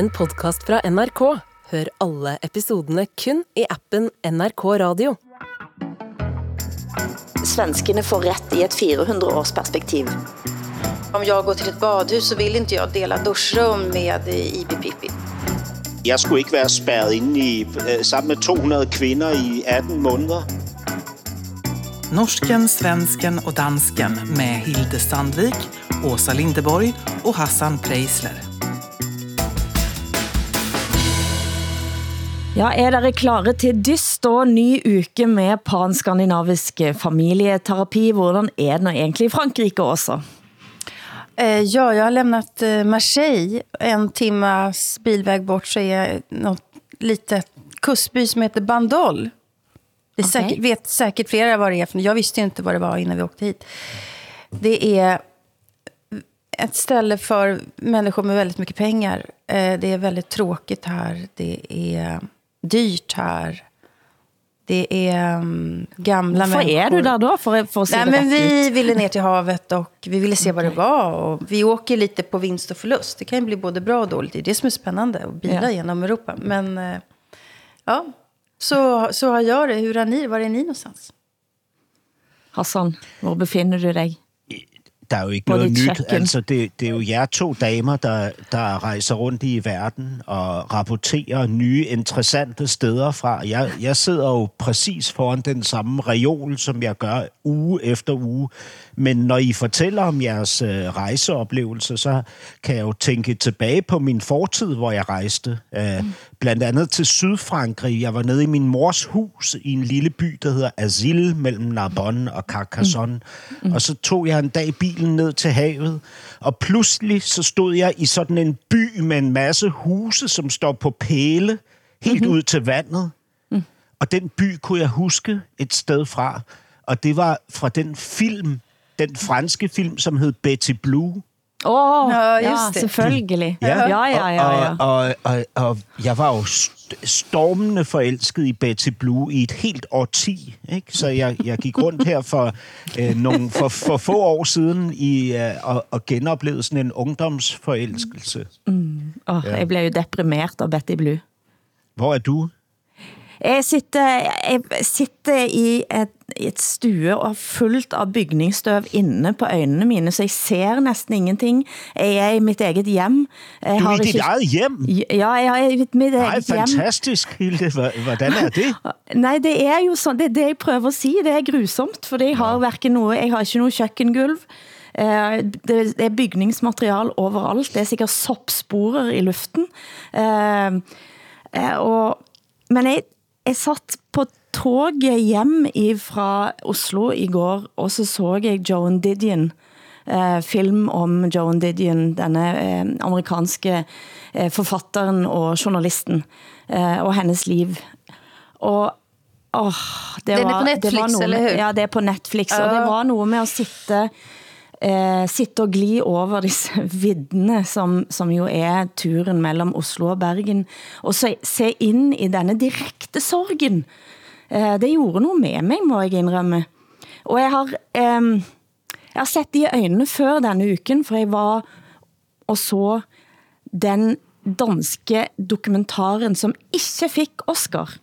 en podcast fra NRK. Hør alle episodene kun i appen NRK Radio. Svenskarna får rätt i ett 400 års perspektiv. Om jag går till ett badhus så vill inte jag dela duschrum med Ibi Pippi. Jeg skulle ikke være spærret inde i, øh, sammen med 200 kvinder i 18 måneder. Norsken, svensken och dansken med Hilde Sandvik, Åsa Lindeborg och Hassan Preisler. Ja, er dere klare til dyst og ny uke med panskandinavisk familieterapi? Hvordan er det nå egentlig i Frankrike også? Eh, ja, jag har lämnat eh, Marseille. En timmas bilväg bort så är något litet kustby som heter Bandol. Det Okej. säkert, vet säkert flera vad det är, för jag visste ju inte vad det var innan vi åkte hit. Det är ett ställe för människor med väldigt mycket pengar. Eh, Det är väldigt tråkigt här. Det är dyrt här. Det är um, gamla Hvorfor människor. er du der da, for, for å si Nej, det men vi ut? ville ner till havet och vi ville se vad det var. Och vi åker lite på vinst och förlust. Det kan ju bli både bra och dåligt. Det är det som är spännande, att bila Ja. genom Europa. Men eh, ja, så, så har jag det. Hur har ni Var är ni någonstans? Hassan, hvor befinder du dig? Der er jo ikke noget nyt. Altså, det, det er jo jer to damer, der, der rejser rundt i verden og rapporterer nye, interessante steder fra. Jeg, jeg sidder jo præcis foran den samme reol, som jeg gør uge efter uge. Men når I fortæller om jeres øh, rejseoplevelser, så kan jeg jo tænke tilbage på min fortid, hvor jeg rejste. Øh, blandt andet til Sydfrankrig. Jeg var nede i min mors hus i en lille by, der hedder Asil, mellem Narbonne og Carcassonne. Mm. Og så tog jeg en dag bilen ned til havet, og pludselig så stod jeg i sådan en by med en masse huse, som står på pæle, helt mm-hmm. ud til vandet. Mm. Og den by kunne jeg huske et sted fra, og det var fra den film, den franske film, som hed Betty Blue. Åh, oh, Ja, ja, det. selvfølgelig. Ja, ja, ja. ja, ja. Og, og, og, og jeg var jo st- stormende forelsket i Betty Blue i et helt årti. Ikke? Så jeg, jeg gik rundt her for, øh, nogle, for, for få år siden i, øh, og, og genoplevede sådan en ungdomsforelskelse. Oh, jeg blev jo deprimert av Betty Blue. Hvor er du? Jeg sitter, jeg sitter i et, et stue og er fuldt av bygningsstøv inne på øjnene mine, så jeg ser næsten ingenting. Jeg er i mit eget hjem. Jeg Du er har i dit ikke- eget hjem? Ja, jeg er i mit Nej, eget hjem. fantastisk, Hilde. Hvordan er det? Nej, det er jo sådan, det er det jeg prøver at sige, det er grusomt, for jeg har hverken noe, jeg har ikke noe køkkengulv, Eh, det er bygningsmaterial overalt, det er sikkert soppsporer i luften. Eh, eh, og, men jeg, jeg satt på toget hjem fra Oslo i går, og så så jeg Joan Didion, eh, film om Joan Didion, denne eh, amerikanske eh, forfatteren og journalisten, eh, og hennes liv. Og Åh, det Den er var, på Netflix, det var noe eller hur? Ja, det er på Netflix, og det Ja. var noe med at sitte, eh, sitte og gli over disse viddene, som, som jo er turen mellem Oslo og Bergen, og se, se ind i denne direkte sorgen. Eh, det gjorde noget med mig, må jeg indrømme. Og jeg har, eh, jeg har sett det i øjnene før denne uken, for jeg var og så den danske dokumentaren, som ikke fik Oscar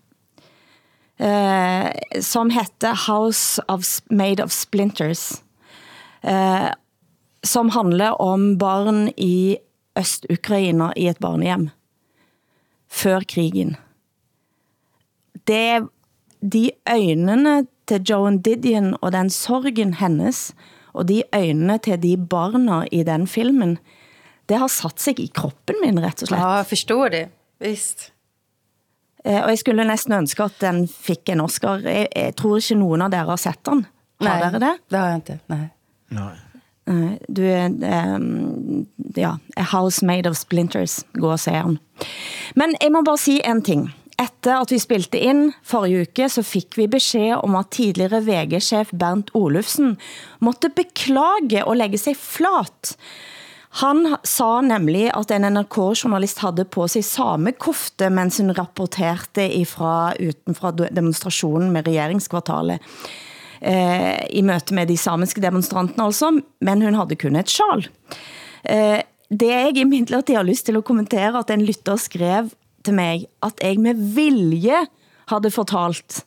eh, som hette House of, Made of Splinters, eh, som handler om barn i Øst-Ukraina i et barnehjem før krigen. Det de øjnene til Joan Didion og den sorgen hennes, og de øjnene til de barna i den filmen, det har satt sig i kroppen min, rett og slett. Ja, jag förstår det. Visst. Eh, og jeg skulle næsten ønske at den fik en Oscar. Jeg, jeg tror ikke nogen av dere har sett den. Har dere det? det har jag inte. Nej. Nej. Nej, eh, du er, um, ja, A House Made of Splinters, går og ser den. Men jeg må bare sige en ting. Efter at vi spilte ind forrige uke, så fik vi besked om at tidligere VG-chef Bernt Olufsen måtte beklage og lægge sig flat. Han sa nemlig at en NRK-journalist havde på sig samme kofte, mens hun rapporterte ifra, utenfra demonstrationen med regeringskvartalet eh, i møte med de samiske demonstrantene altså, men hun havde kun et sjal. Eh, det jeg imidlertid har lyst til at kommentere, at en lytter skrev til mig, at jeg med vilje havde fortalt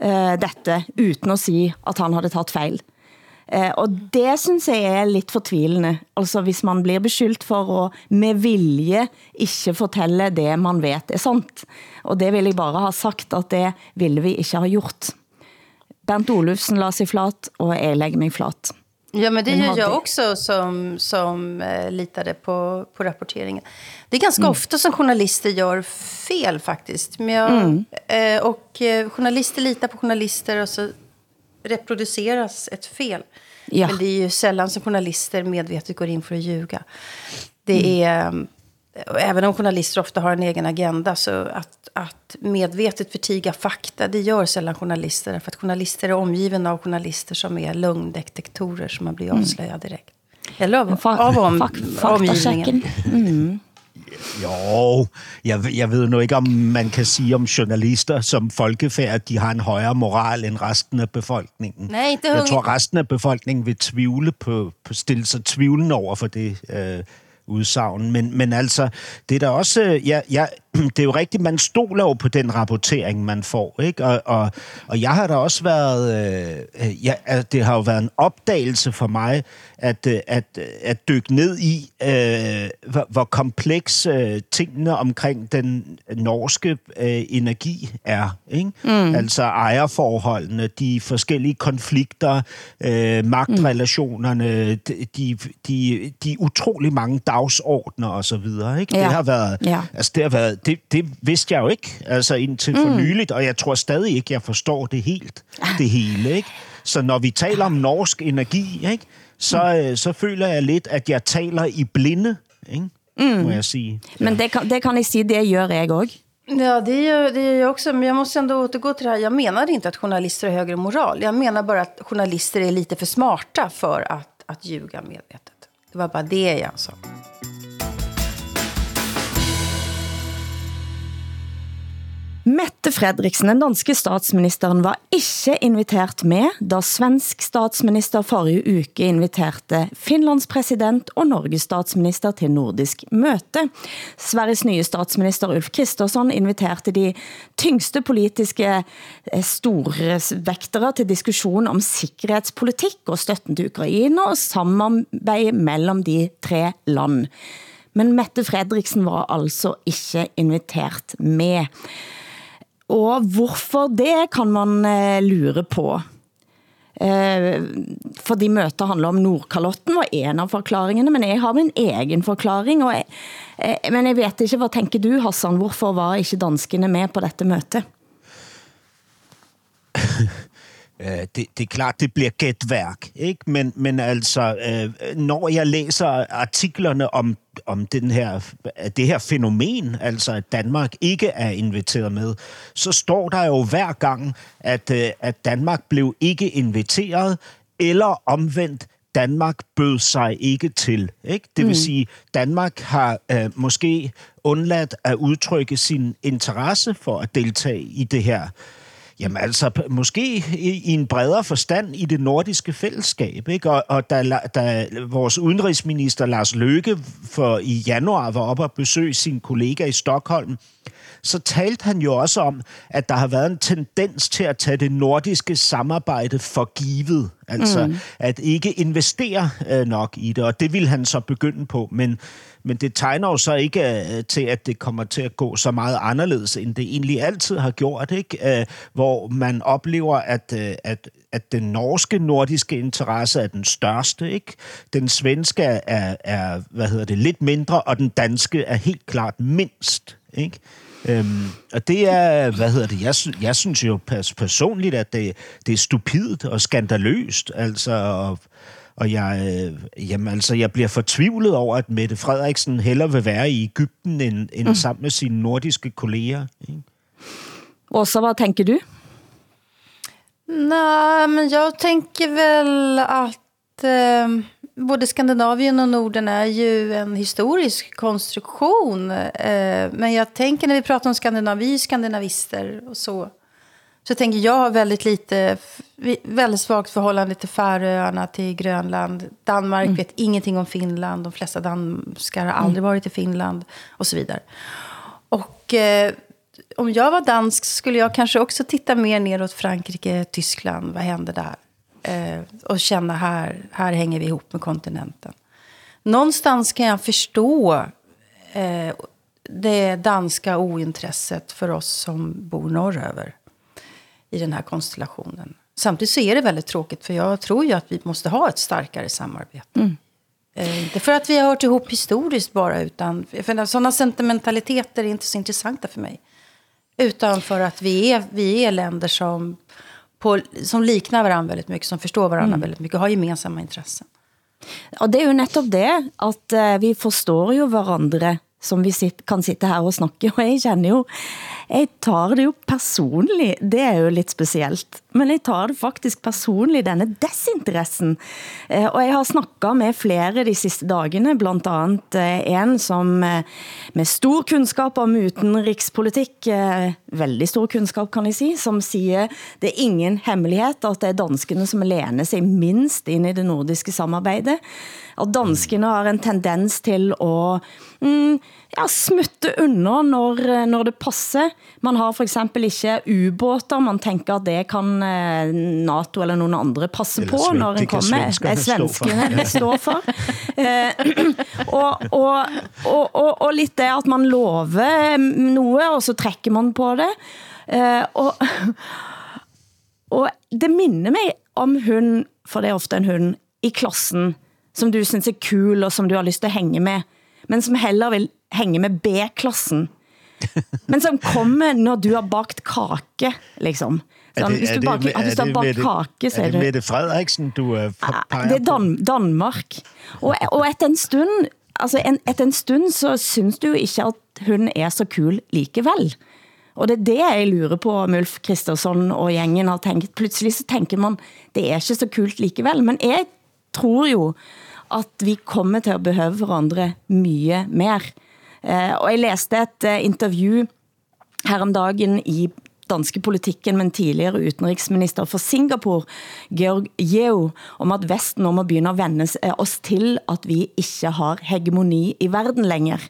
uh, dette, uden at sige, at han havde taget fejl. Uh, eh, og det synes jeg er lidt fortvilende. Altså hvis man blir beskyldt for at med vilje ikke fortælle det man vet er sant. Og det vil jeg bare ha sagt, at det ville vi ikke ha gjort. Bernt Olufsen la sig flat, og jeg lægger mig flat. Ja, men det gör jag också som, som eh, litade på, på rapporteringen. Det är ganska mm. ofta som journalister gör fel faktiskt. Men jag, mm. eh, och eh, journalister litar på journalister och så reproduceras ett fel. Ja. Men det är ju sällan som journalister medvetet går in för att ljuga. Det mm. Är även om journalister ofta har en egen agenda, så att, att medvetet förtiga fakta, det gör sällan journalister. För att journalister är omgivna av journalister som är lögndetektorer som man blir mm. avslöjad direkt. Eller av, av om, omgivningen. Mm. Jo, jeg, jeg ved nu ikke, om man kan sige om journalister som folkefærd, at de har en højere moral end resten af befolkningen. Nej, det jeg tror, resten af befolkningen vil tvivle på, på stille sig tvivlen over for det, øh, udsagn. Men, men altså, det er da også... Øh, ja, ja, det er jo rigtigt, man stoler jo på den rapportering, man får. Ikke? Og, og, og jeg har da også været... Øh, ja, altså, det har jo været en opdagelse for mig, at, øh, at, at dykke ned i, øh, hvor, hvor kompleks øh, tingene omkring den norske øh, energi er. Ikke? Mm. Altså ejerforholdene, de forskellige konflikter, øh, magtrelationerne, de, de, de, de utrolig mange dagsordner og så videre. Ikke? Ja. Det har været... Ja. Altså, det har været det, det vidste jeg jo ikke, altså indtil for mm. nyligt, og jeg tror stadig ikke, jeg forstår det helt, det hele, ikke? Så når vi taler om norsk energi, ikke, så, mm. så føler jeg lidt, at jeg taler i blinde, ikke? Mm. må jeg sige. Ja. Men det kan, det kan jeg sige, det gør jeg også. Ja, det gör, det gör jag också. Men jag måste ändå återgå till det här. Jag menar inte att journalister har högre moral. Jag menar bara att journalister är lite för smarta för att, att ljuga medvetet. Det var bara det jag sa. Mette Fredriksen, den danske statsministeren, var ikke inviteret med, da svensk statsminister forrige uke inviterte Finlands president og Norges statsminister til nordisk møte. Sveriges nye statsminister Ulf Kristersson inviterte de tyngste politiske store storvektere til diskussion om sikkerhedspolitik og støtten til Ukraina og samarbeid mellem de tre land. Men Mette Fredriksen var altså ikke invitert med. Og hvorfor det kan man eh, lure på. Eh, fordi møtet handler om Nordkalotten var en av forklaringene, men jeg har min egen forklaring. Og jeg, eh, men jeg vet ikke, hvad tænker du Hassan, hvorfor var ikke danskene med på dette møte? Øh, det, det er klart, det bliver gætværk, ikke? Men, men altså, øh, når jeg læser artiklerne om, om den her, det her fænomen, altså at Danmark ikke er inviteret med, så står der jo hver gang, at, øh, at Danmark blev ikke inviteret, eller omvendt, Danmark bød sig ikke til. Ikke? Det vil mm. sige, Danmark har øh, måske undladt at udtrykke sin interesse for at deltage i det her Jamen altså, måske i, i en bredere forstand i det nordiske fællesskab. Ikke? Og, og da, da vores udenrigsminister Lars Løkke for i januar var oppe og besøge sin kollega i Stockholm, så talte han jo også om, at der har været en tendens til at tage det nordiske samarbejde for givet. Altså, mm. at ikke investere øh, nok i det, og det vil han så begynde på. Men men det tegner jo så ikke øh, til, at det kommer til at gå så meget anderledes, end det egentlig altid har gjort, ikke? Øh, hvor man oplever, at, øh, at, at den norske nordiske interesse er den største, ikke? Den svenske er, er hvad hedder det, lidt mindre, og den danske er helt klart mindst, ikke? Øhm, og det er, hvad hedder det, jeg, jeg synes jo pers- personligt, at det, det er stupidt og skandaløst, altså, og, og jeg, øh, jamen, altså, jeg bliver fortvivlet over, at Mette Frederiksen hellere vil være i Ægypten end, end mm. sammen med sine nordiske kolleger. Ikke? Åsa, hvad tænker du? Nej, men jag tänker väl att eh, både Skandinavien och Norden är ju en historisk konstruktion. Eh, men jag tänker när vi pratar om skandinavi, skandinavister och så, Så jag tänker, jag har väldigt lite, väldigt svagt förhållande till Färöarna, till Grönland. Danmark mm. vet ingenting om Finland. De flesta danskar har aldrig mm. varit i Finland och så vidare. Och eh, om jag var dansk skulle jag kanske också titta mer neråt Frankrike, Tyskland. Vad händer där? Eh, och känna här, här hänger vi ihop med kontinenten. Någonstans kan jag förstå eh, det danska ointresset för oss som bor norröver i den här konstellationen. Samtidigt så är det väldigt tråkigt, för jag tror ju att vi måste ha ett starkare samarbete. Mm. Eh, inte för att vi har hört ihop historiskt bara, utan för sådana sentimentaliteter är inte så intressanta för mig. Utan för att vi är, vi är länder som, på, som liknar varandra väldigt mycket, som förstår varandra mm. väldigt mycket och har gemensamma intressen. Og det er jo netop det, at uh, vi forstår jo hverandre, som vi sit, kan sitte her og snakke, og jeg kender jo jeg tar det jo personligt, det er jo lidt specielt, men jeg tar det faktisk personligt, denne desinteressen. Eh, og jeg har snakket med flere de sidste dagene, blandt andet eh, en som eh, med stor kunskap om utenrikspolitik, eh, veldig stor kunskap kan jeg sige, som siger, det er ingen hemmelighed, at det er danskene som læner sig minst ind i det nordiske samarbejde, at danskene har en tendens til at mm, ja, smutte under når, når det passer. Man har for eksempel ikke ubåter, man tænker at det kan eh, NATO eller nogen andre passe eller på, når en kommer. Det er svenskene det står for. Eh, og, og, og, og, og lidt det at man lover noget, og så trækker man på det. Eh, og, og det minder mig om hun, for det er ofte en hund, i klassen, som du synes er cool, og som du har lyst til at hænge med, men som heller vil hænge med B-klassen. Men som kommer når du har bagt kake, liksom. Så, er det, hvis du er det, er det, bagt kake, så er, er det Mette Frederiksen, du uh, peger Det er Dan Danmark. Og, og etter en stund, altså en, etter en stund, så synes du ikke at hun er så kul likevel. Og det er det jeg lurer på, Mulf Kristersson og gjengen har tænkt. Pludselig så tænker man, det er ikke så kult likevel. Men jeg tror jo, at vi kommer til at behøve hverandre mye mer. Eh, og jeg læste et eh, intervju interview her om dagen i danske politikken med tidligere utenriksminister for Singapore, Georg Yeo, om at Vesten om at begynde at vende eh, oss til, at vi ikke har hegemoni i verden længere.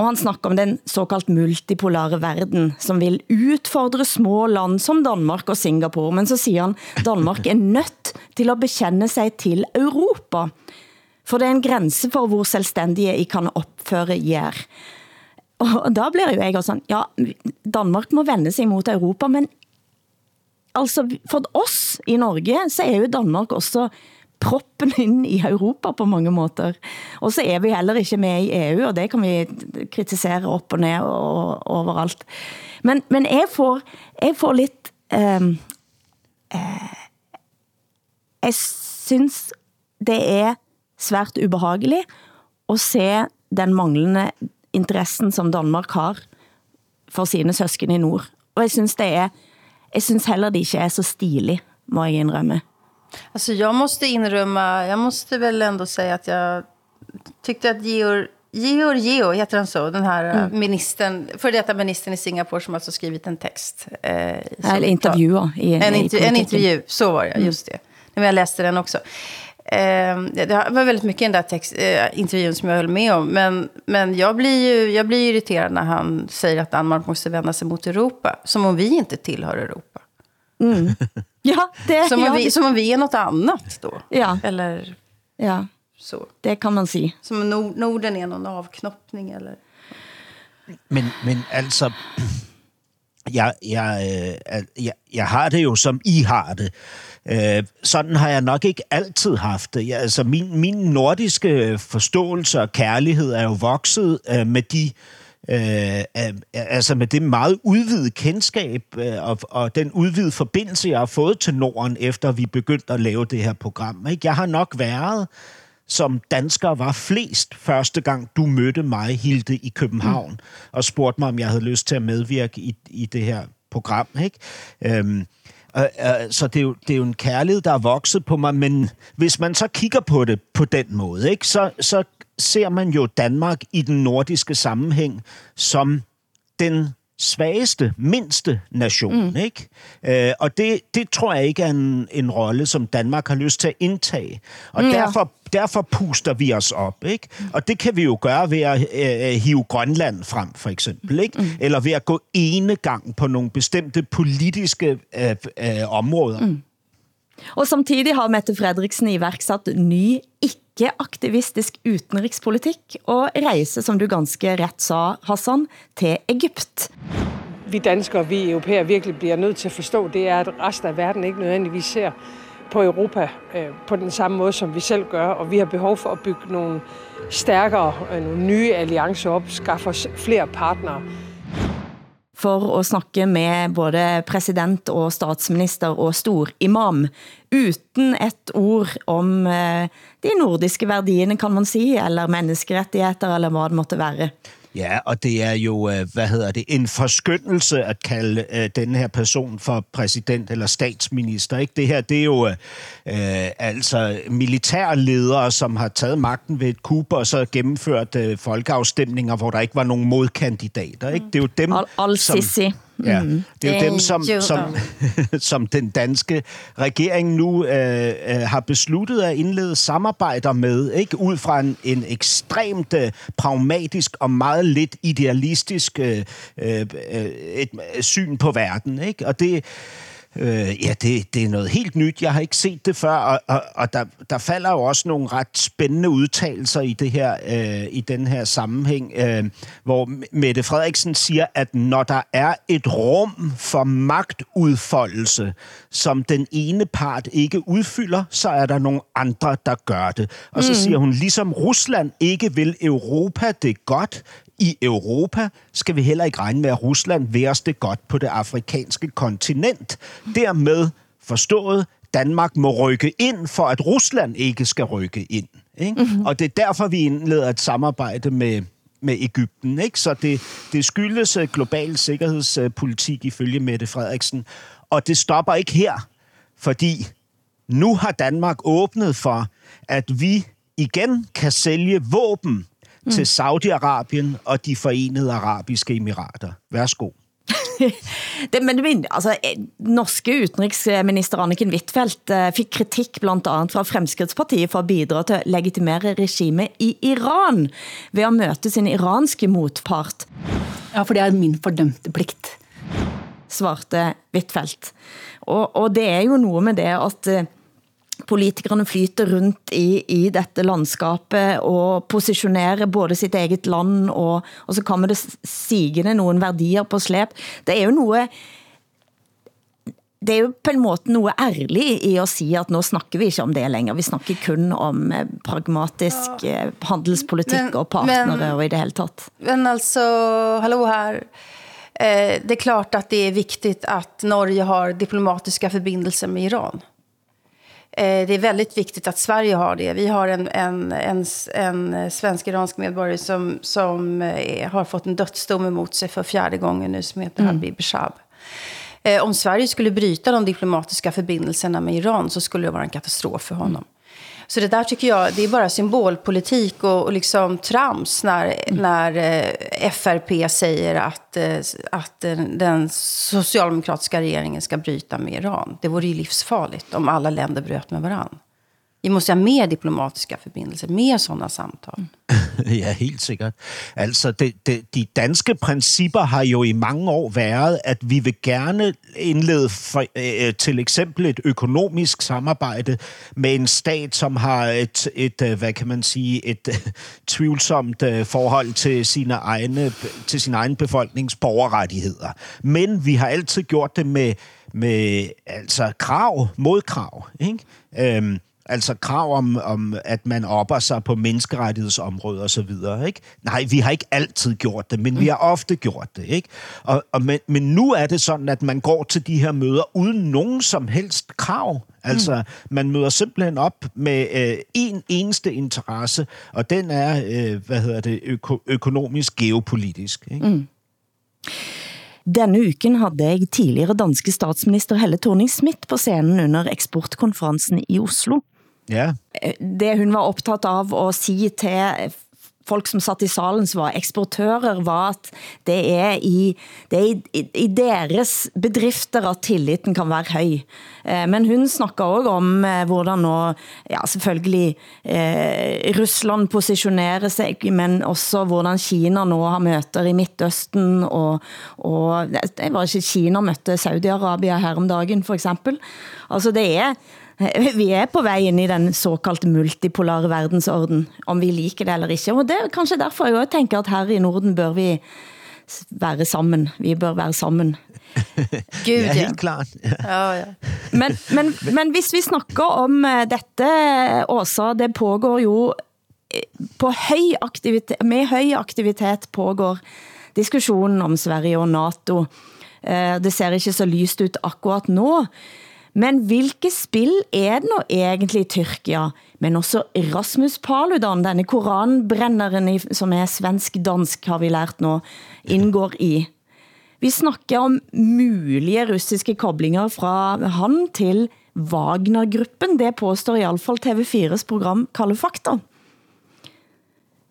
Og han snakker om den såkaldt multipolare verden, som vil udfordre små land som Danmark og Singapore. Men så siger han, Danmark er nødt til at bekende sig til Europa. For det er en grænse for hvor selvstændige I kan opføre jer. Og da bliver jo jeg også sådan, ja, Danmark må vende sig mot Europa, men altså for oss i Norge, så er jo Danmark også proppen ind i Europa på mange måter. Og så er vi heller ikke med i EU, og det kan vi kritisere op og ned og overalt. Men, men jeg, får, jeg får lidt... Um, ehm, uh, eh, jeg synes, det er svært ubehagelig at se den manglende interessen, som Danmark har for sine søsken i nord. Og jeg synes, det er, jeg synes heller det ikke er så stilig, må jeg indrømme. Alltså jag måste inrymma, jag måste väl ändå säga att jag tyckte att Georg Georg Geo, heter han så? Den här mm. ministern, för detta ministern i Singapore som alltså skrivit en text. Eh, Eller intervjuer. I, en, intervju, en intervju, så var det, mm. just det. Men jag läste den också. Eh, det var väldigt mycket i den där text, eh, intervjun som jag höll med om. Men, men jag, blir ju, jag blir irriterad när han säger att Danmark måste vända sig mot Europa. Som om vi inte tillhör Europa. Mm. Ja, det, som, om ja, vi, som om vi är något annat då. Ja. Eller ja. så. Det kan man sige. Som om Norden är någon avknoppning eller... Men, men altså, jeg, jeg, øh, jeg, jeg har det jo, som I har det. Øh, sådan har jeg nok ikke altid haft det. Jeg, altså, min, min nordiske forståelse og kærlighed er jo vokset øh, med de øh, altså med det meget udvidede kendskab øh, og, og den udvidede forbindelse, jeg har fået til Norden, efter vi begyndte at lave det her program. Ikke? Jeg har nok været som dansker var flest første gang, du mødte mig, Hilde, i København, mm. og spurgte mig, om jeg havde lyst til at medvirke i, i det her program. Ikke? Øhm, øh, øh, så det er, jo, det er jo en kærlighed, der er vokset på mig, men hvis man så kigger på det på den måde, ikke, så, så ser man jo Danmark i den nordiske sammenhæng som den svageste, mindste nation. Mm. Ikke? Øh, og det, det tror jeg ikke er en, en rolle, som Danmark har lyst til at indtage. Og mm, derfor, derfor puster vi os op. Ikke? Og det kan vi jo gøre ved at øh, hive Grønland frem, for eksempel. Ikke? Mm. Eller ved at gå ene gang på nogle bestemte politiske øh, øh, områder. Mm. Og samtidig har Mette Frederiksen iværksat ny ikke-aktivistisk utenrikspolitik og rejse, som du ganske ret sa, Hassan, til Egypt. Vi danskere, vi europæer virkelig bliver nødt til at forstå, det er, at resten af verden ikke nødvendigvis ser på Europa øh, på den samme måde, som vi selv gør, og vi har behov for at bygge nogle stærkere, øh, nogle nye alliancer op, skaffe os flere partnere for at snakke med både president og statsminister og stor imam, uten et ord om eh, de nordiske værdierne, kan man sige, eller menneskerettigheder, eller hvad det måtte være. Ja, og det er jo, øh, hvad hedder det, en forskyndelse at kalde øh, den her person for præsident eller statsminister. Ikke? Det her, det er jo øh, altså militærledere, som har taget magten ved et kub og så gennemført øh, folkeafstemninger, hvor der ikke var nogen modkandidater. Ikke? Det er jo dem, Al- Al- som... Ja, mm. det er jo dem, som, som, som den danske regering nu øh, øh, har besluttet at indlede samarbejder med, ikke ud fra en, en ekstremt øh, pragmatisk og meget lidt idealistisk øh, øh, et, et syn på verden. Ikke? Og det Øh, ja, det, det er noget helt nyt. Jeg har ikke set det før, og, og, og der, der falder jo også nogle ret spændende udtalelser i det her øh, i den her sammenhæng, øh, hvor Mette Frederiksen siger, at når der er et rum for magtudfoldelse, som den ene part ikke udfylder, så er der nogle andre, der gør det. Og så mm. siger hun, ligesom Rusland ikke vil Europa det godt, i Europa skal vi heller ikke regne med, at Rusland vil os det godt på det afrikanske kontinent. Dermed forstået, Danmark må rykke ind, for at Rusland ikke skal rykke ind. Ikke? Mm-hmm. Og det er derfor, vi indleder et samarbejde med, med Ægypten. Ikke? Så det, det skyldes øh, global sikkerhedspolitik ifølge Mette Frederiksen. Og det stopper ikke her, fordi nu har Danmark åbnet for, at vi igen kan sælge våben mm. til Saudi-Arabien og de forenede arabiske emirater. Værsgo. det, men det, altså, eh, norske utenriksminister Anniken Huitfeldt uh, fik kritik blandt andet fra Fremskrittspartiet for at bidra til at legitimere regime i Iran ved at møte sin iranske motpart. Ja, for det er min fordømte pligt. Svarte Huitfeldt. Og, og det er jo noget med det at uh, politikerne flyter rundt i, i dette landskapet og positionerer både sitt eget land, og, og så kommer det sigende nogle værdier på slæb. Det er jo noget det er jo på en måte noget ærligt i at sige, at nu snakker vi ikke om det længere. Vi snakker kun om eh, pragmatisk. Eh, handelspolitik men, og partnere men, og i det hele taget. Men altså, hallå här. Eh, det är klart att det är viktigt att Norge har diplomatiska förbindelser med Iran. Eh, det är väldigt viktigt att Sverige har det. Vi har en, en, en, en svensk-iransk medborgare som, som eh, har fått en dödsdom emot sig för fjärde gången nu, som heter mm. Habib Shab. Eh, om Sverige skulle bryta de diplomatiska förbindelserna med Iran så skulle det vara en katastrof för honom. Mm. Så det där tycker jag, det är bara symbolpolitik och, och liksom trams när, mm. när eh, FRP säger att, eh, att den socialdemokratiska regeringen ska bryta med Iran. Det vore ju livsfarligt om alla länder bröt med varann. Vi måste ha mer diplomatiska förbindelser, mer sådana samtal. ja, helt sikkert. Altså, det, det, de danske principper har jo i mange år været, at vi vil gerne indlede for, øh, øh, til eksempel et økonomisk samarbejde med en stat, som har et, et øh, hvad kan man sige, et øh, tvivlsomt øh, forhold til sine egne, til sin egen befolknings borgerrettigheder. Men vi har altid gjort det med, med altså krav, modkrav, ikke? Øhm, Altså krav om, om at man opper sig på menneskerettighedsområdet og så videre, ikke? Nej, vi har ikke altid gjort det, men vi har ofte gjort det, ikke? Og, og men, men nu er det sådan, at man går til de her møder uden nogen som helst krav. Altså, mm. man møder simpelthen op med øh, en eneste interesse, og den er, øh, hvad hedder det, øko- økonomisk geopolitisk, ikke? Mm. Denne uken havde jeg tidligere danske statsminister Helle thorning Schmidt på scenen under eksportkonferencen i Oslo. Ja. Det hun var optaget av at sige til folk som satt i salen som var eksportører, var at det er i, det er i, i deres bedrifter at tilliten kan være høj. Eh, men hun snakker også om eh, hvordan nå, ja selvfølgelig, eh, Rusland positionerer sig, men også hvordan Kina nå har møter i Midtøsten, og, og det var ikke Kina møtte Saudi-Arabia her om dagen for eksempel. Altså det er, vi er på vej ind i den såkaldte multipolare verdensorden, om vi liker det eller ikke. Og det er kanskje derfor jeg også tænker, at her i Norden bør vi være sammen. Vi bør være sammen. Gud, Ja, helt klart. Ja. Ja, ja. Men, men, men hvis vi snakker om eh, dette, Åsa, det pågår jo eh, på høj aktivitet, med høj aktivitet pågår diskussionen om Sverige og NATO. Eh, Det ser ikke så lyst ut akkurat nå. Men hvilke spil er det nu egentlig i Tyrkia? Men også Rasmus Paludan, denne koranbrænderen som er svensk-dansk, har vi lært nå, indgår i. Vi snakker om mulige russiske koblinger fra han til Wagner-gruppen. Det påstår i alle fall TV4's program Kalle Fakta.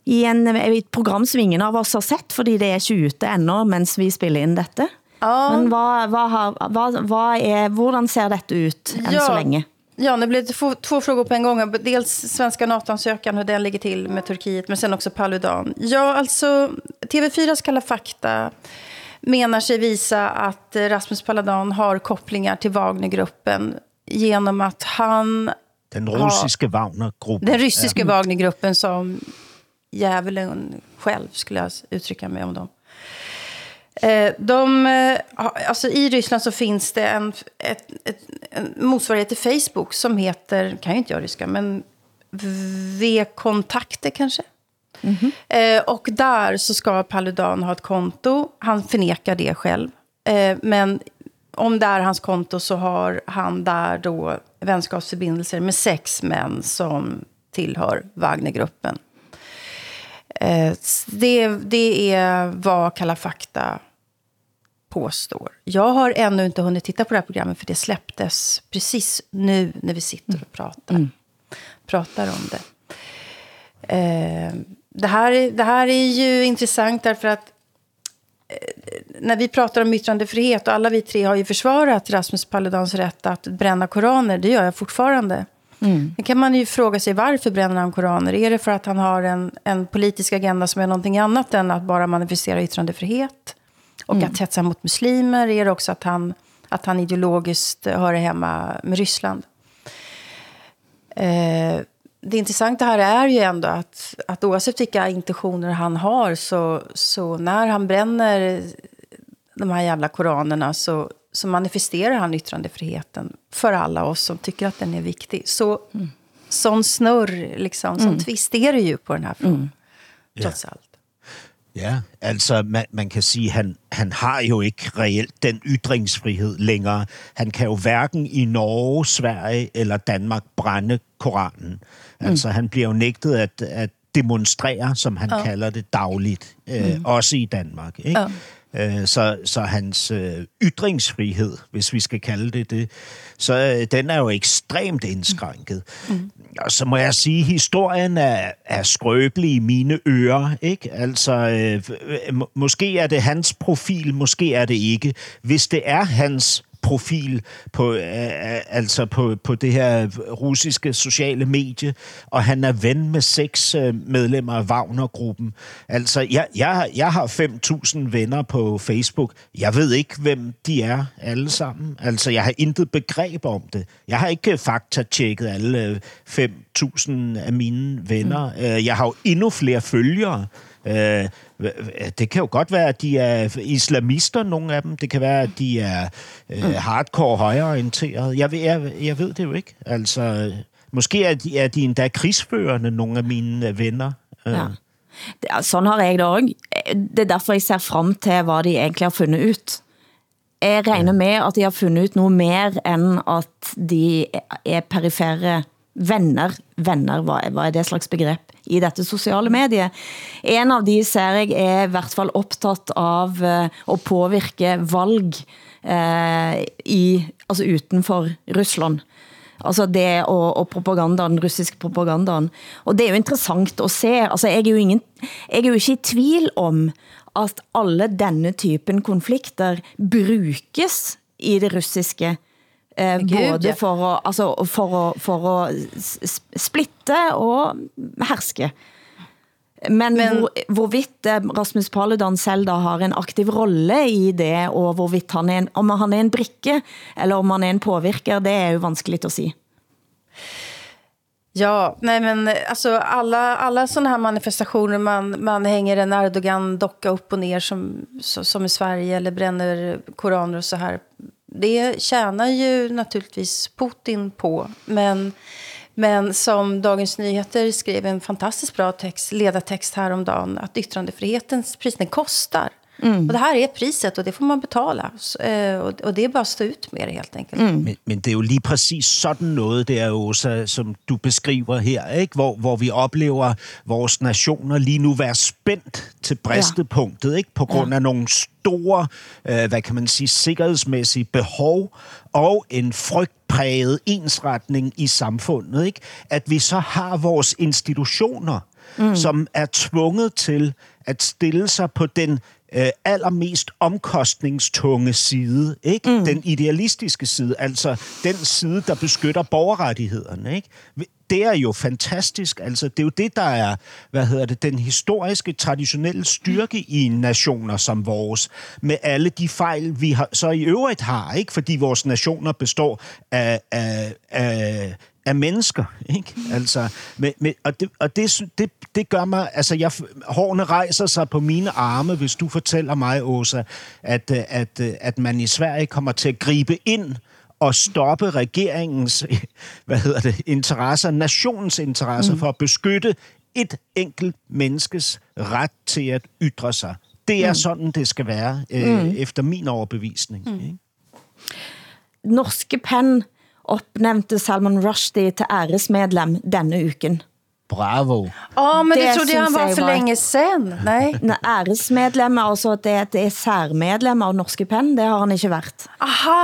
I en, et program som ingen av oss har sett, fordi det er ikke ute endnu, mens vi spiller ind dette. Ja. Men vad, vad, har, vad, vad är, hvordan ser dette ut än Ja. så länge? Ja, det blev två, två frågor på en gång. Dels svenska NATO-ansökan, hur den ligger till med Turkiet, men sen också Paludan. Ja, alltså TV4s Kalla fakta menar sig visa att Rasmus Paludan har kopplingar till Wagnergruppen genom att han, Den russiske Wagner-gruppe. den ryssiska Wagnergruppen som djävulen själv skulle jag uttrycka mig om dem. Eh, De, eh, alltså I Ryssland så finns det en, ett, ett, en motsvarighet till Facebook som heter, kan ju inte jag ryska, men V-kontakter kanske. Eh, och där så ska Paludan ha ett konto. Han förnekar det själv. Eh, men om det är hans konto så har han där då vänskapsförbindelser med sex män som tillhör Wagnergruppen. Eh, det, det är vad Kalla fakta påstår. Jag har ännu inte hunnit titta på det här programmet för det släpptes precis nu när vi sitter och pratar, pratar om det. Eh, det, här, är- det här är ju intressant därför att eh, när vi pratar om yttrandefrihet och alla vi tre har ju försvarat Rasmus Paludans rätt att bränna koraner, det gör jag fortfarande. Mm. Då kan man ju fråga sig varför bränner han koraner? Är det för att han har en, en politisk agenda som är någonting annat än att bara manifestera yttrandefrihet? Och att hetsa mot muslimer? Är det också att han, att han ideologiskt hör hemma med Ryssland? Eh, det intressanta här är ju ändå att, att oavsett vilka intentioner han har så, så när han bränner de här jävla koranerna så, så manifesterar han yttrandefriheten för alla oss som tycker att den är viktig. Så sån snurr, liksom, sån twist är det ju på den här frågan, trots allt. Ja, altså man, man kan sige, han, han har jo ikke reelt den ytringsfrihed længere. Han kan jo hverken i Norge, Sverige eller Danmark brænde Koranen. Altså han bliver jo nægtet at, at demonstrere, som han ja. kalder det dagligt, øh, mm. også i Danmark. Ikke? Ja. Øh, så, så hans øh, ytringsfrihed, hvis vi skal kalde det det, så øh, den er jo ekstremt indskrænket. Mm. Og så må jeg sige, historien er, er skrøbelig i mine ører. Ikke? Altså, øh, må- måske er det hans profil, måske er det ikke. Hvis det er hans profil på, øh, altså på, på det her russiske sociale medie, og han er ven med seks øh, medlemmer af Wagner-gruppen. Altså, jeg, jeg, jeg har 5.000 venner på Facebook. Jeg ved ikke, hvem de er alle sammen. Altså, jeg har intet begreb om det. Jeg har ikke faktatjekket alle øh, 5.000 af mine venner. Mm. Jeg har jo endnu flere følgere. Øh, det kan jo godt være, at de er islamister, nogle af dem. Det kan være, at de er øh, hardcore højreorienterede. Jeg ved, jeg, jeg ved det jo ikke. Altså, måske er de, er de endda krigsførende, nogle af mine øh, venner. Øh, Ja. Sådan har jeg det også. Det er derfor jeg ser frem til, hvad de egentlig har fundet ud. Jeg regner med, at de har fundet ud noget mere, end at de er perifere venner. Venner, er, hvad er det slags begreb i dette sociale medie? En av de ser jeg er i hvert fall optaget av eh, å påvirke valg eh, i, altså utenfor Rusland. Altså det og, og propagandaen, den russiske propagandaen. Og det er jo interessant at se. Altså jeg er jo, ingen, jeg er jo ikke i tvil om at alle denne typen konflikter brukes i det russiske eh, både for å, altså, for, å, for å splitte og herske. Men, Men hvor, hvorvidt eh, Rasmus Paludan selv da har en aktiv rolle i det, og hvorvidt han er en, om han er en brikke, eller om han er en påvirker, det er jo vanskeligt at sige. Ja, nej men eh, alltså alla, alla sådana här manifestationer, man, man hänger en Erdogan-docka upp och ner som, som i Sverige eller bränner koraner och så här. Det tjänar ju naturligtvis Putin på, men, men som Dagens Nyheter skrev en fantastiskt bra text, ledartext häromdagen, att yttrandefrihetens pris, den kostar. Och det här är priset och det får man betala. Så, eh, och, det är bara att stå ut med det helt enkelt. Men, men det er jo lige præcis sådan noget, der, Åsa, som du beskriver her, ikke? Hvor, hvor vi oplever vores nationer lige nu være spændt til bristepunktet, ikke? på grund af nogle store, øh, hvad kan man sige, sikkerhedsmæssige behov og en frygtpræget ensretning i samfundet. Ikke? At vi så har vores institutioner, mm. som er tvunget til at stille sig på den øh, allermest omkostningstunge side, ikke? Mm. Den idealistiske side, altså den side, der beskytter borgerrettighederne, ikke? Det er jo fantastisk. Altså, det er jo det, der er, hvad hedder det, den historiske, traditionelle styrke i nationer som vores, med alle de fejl, vi har, så i øvrigt har, ikke? Fordi vores nationer består af, af, af, af mennesker, ikke? Altså, med, med, og det, og det, det, det gør mig, altså, jeg, hårene rejser sig på mine arme, hvis du fortæller mig, Åsa, at, at, at man i Sverige kommer til at gribe ind og stoppe regeringens, hvad hedder det, interesser, nationens interesser mm. for at beskytte et enkelt menneskes ret til at ytre sig. Det er mm. sådan, det skal være, øh, mm. efter min overbevisning. Mm. Ikke? Norske Penn opnævnte Salman Rushdie til æresmedlem denne uken. Bravo. Ja, men det, Det trodde jag han var jeg för var- länge sedan. Nej. Nej, æresmedlem, altså det, det er særmedlem av Norske Penn, det har han ikke været. Aha!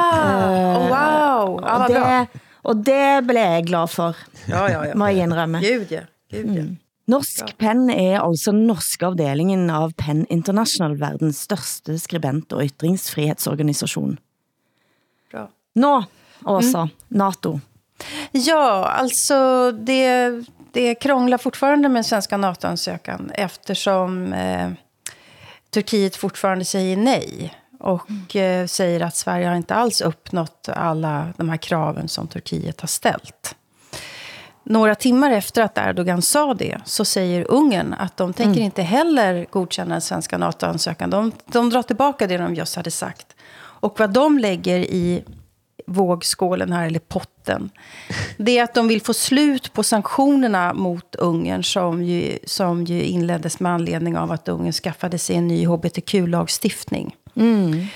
Oh, wow! Ja, Og det, og det blev jeg glad for, Ja, ja, ja. må jeg indrømme. Gud, ja. Gud, ja. Norsk Penn er altså den norske afdelingen av Penn International, verdens største skribent- og ytringsfrihetsorganisation. Bra. Nå, Åsa, NATO. Ja, alltså det, det krånglar fortfarande med svenska NATO-ansökan eftersom eh, Turkiet fortfarande säger nej och eh, säger att Sverige har inte alls uppnått alla de här kraven som Turkiet har ställt. Några timmar efter att Erdogan sa det så säger Ungern att de tänker inte heller godkänna den svenska NATO-ansökan. De, de drar tillbaka det de just hade sagt. Och vad de lägger i vågskålen här, eller potten, det är att de vill få slut på sanktionerna mot Ungern som ju, som ju inleddes med anledning av att Ungern skaffade sig en ny hbtq-lagstiftning. Mm.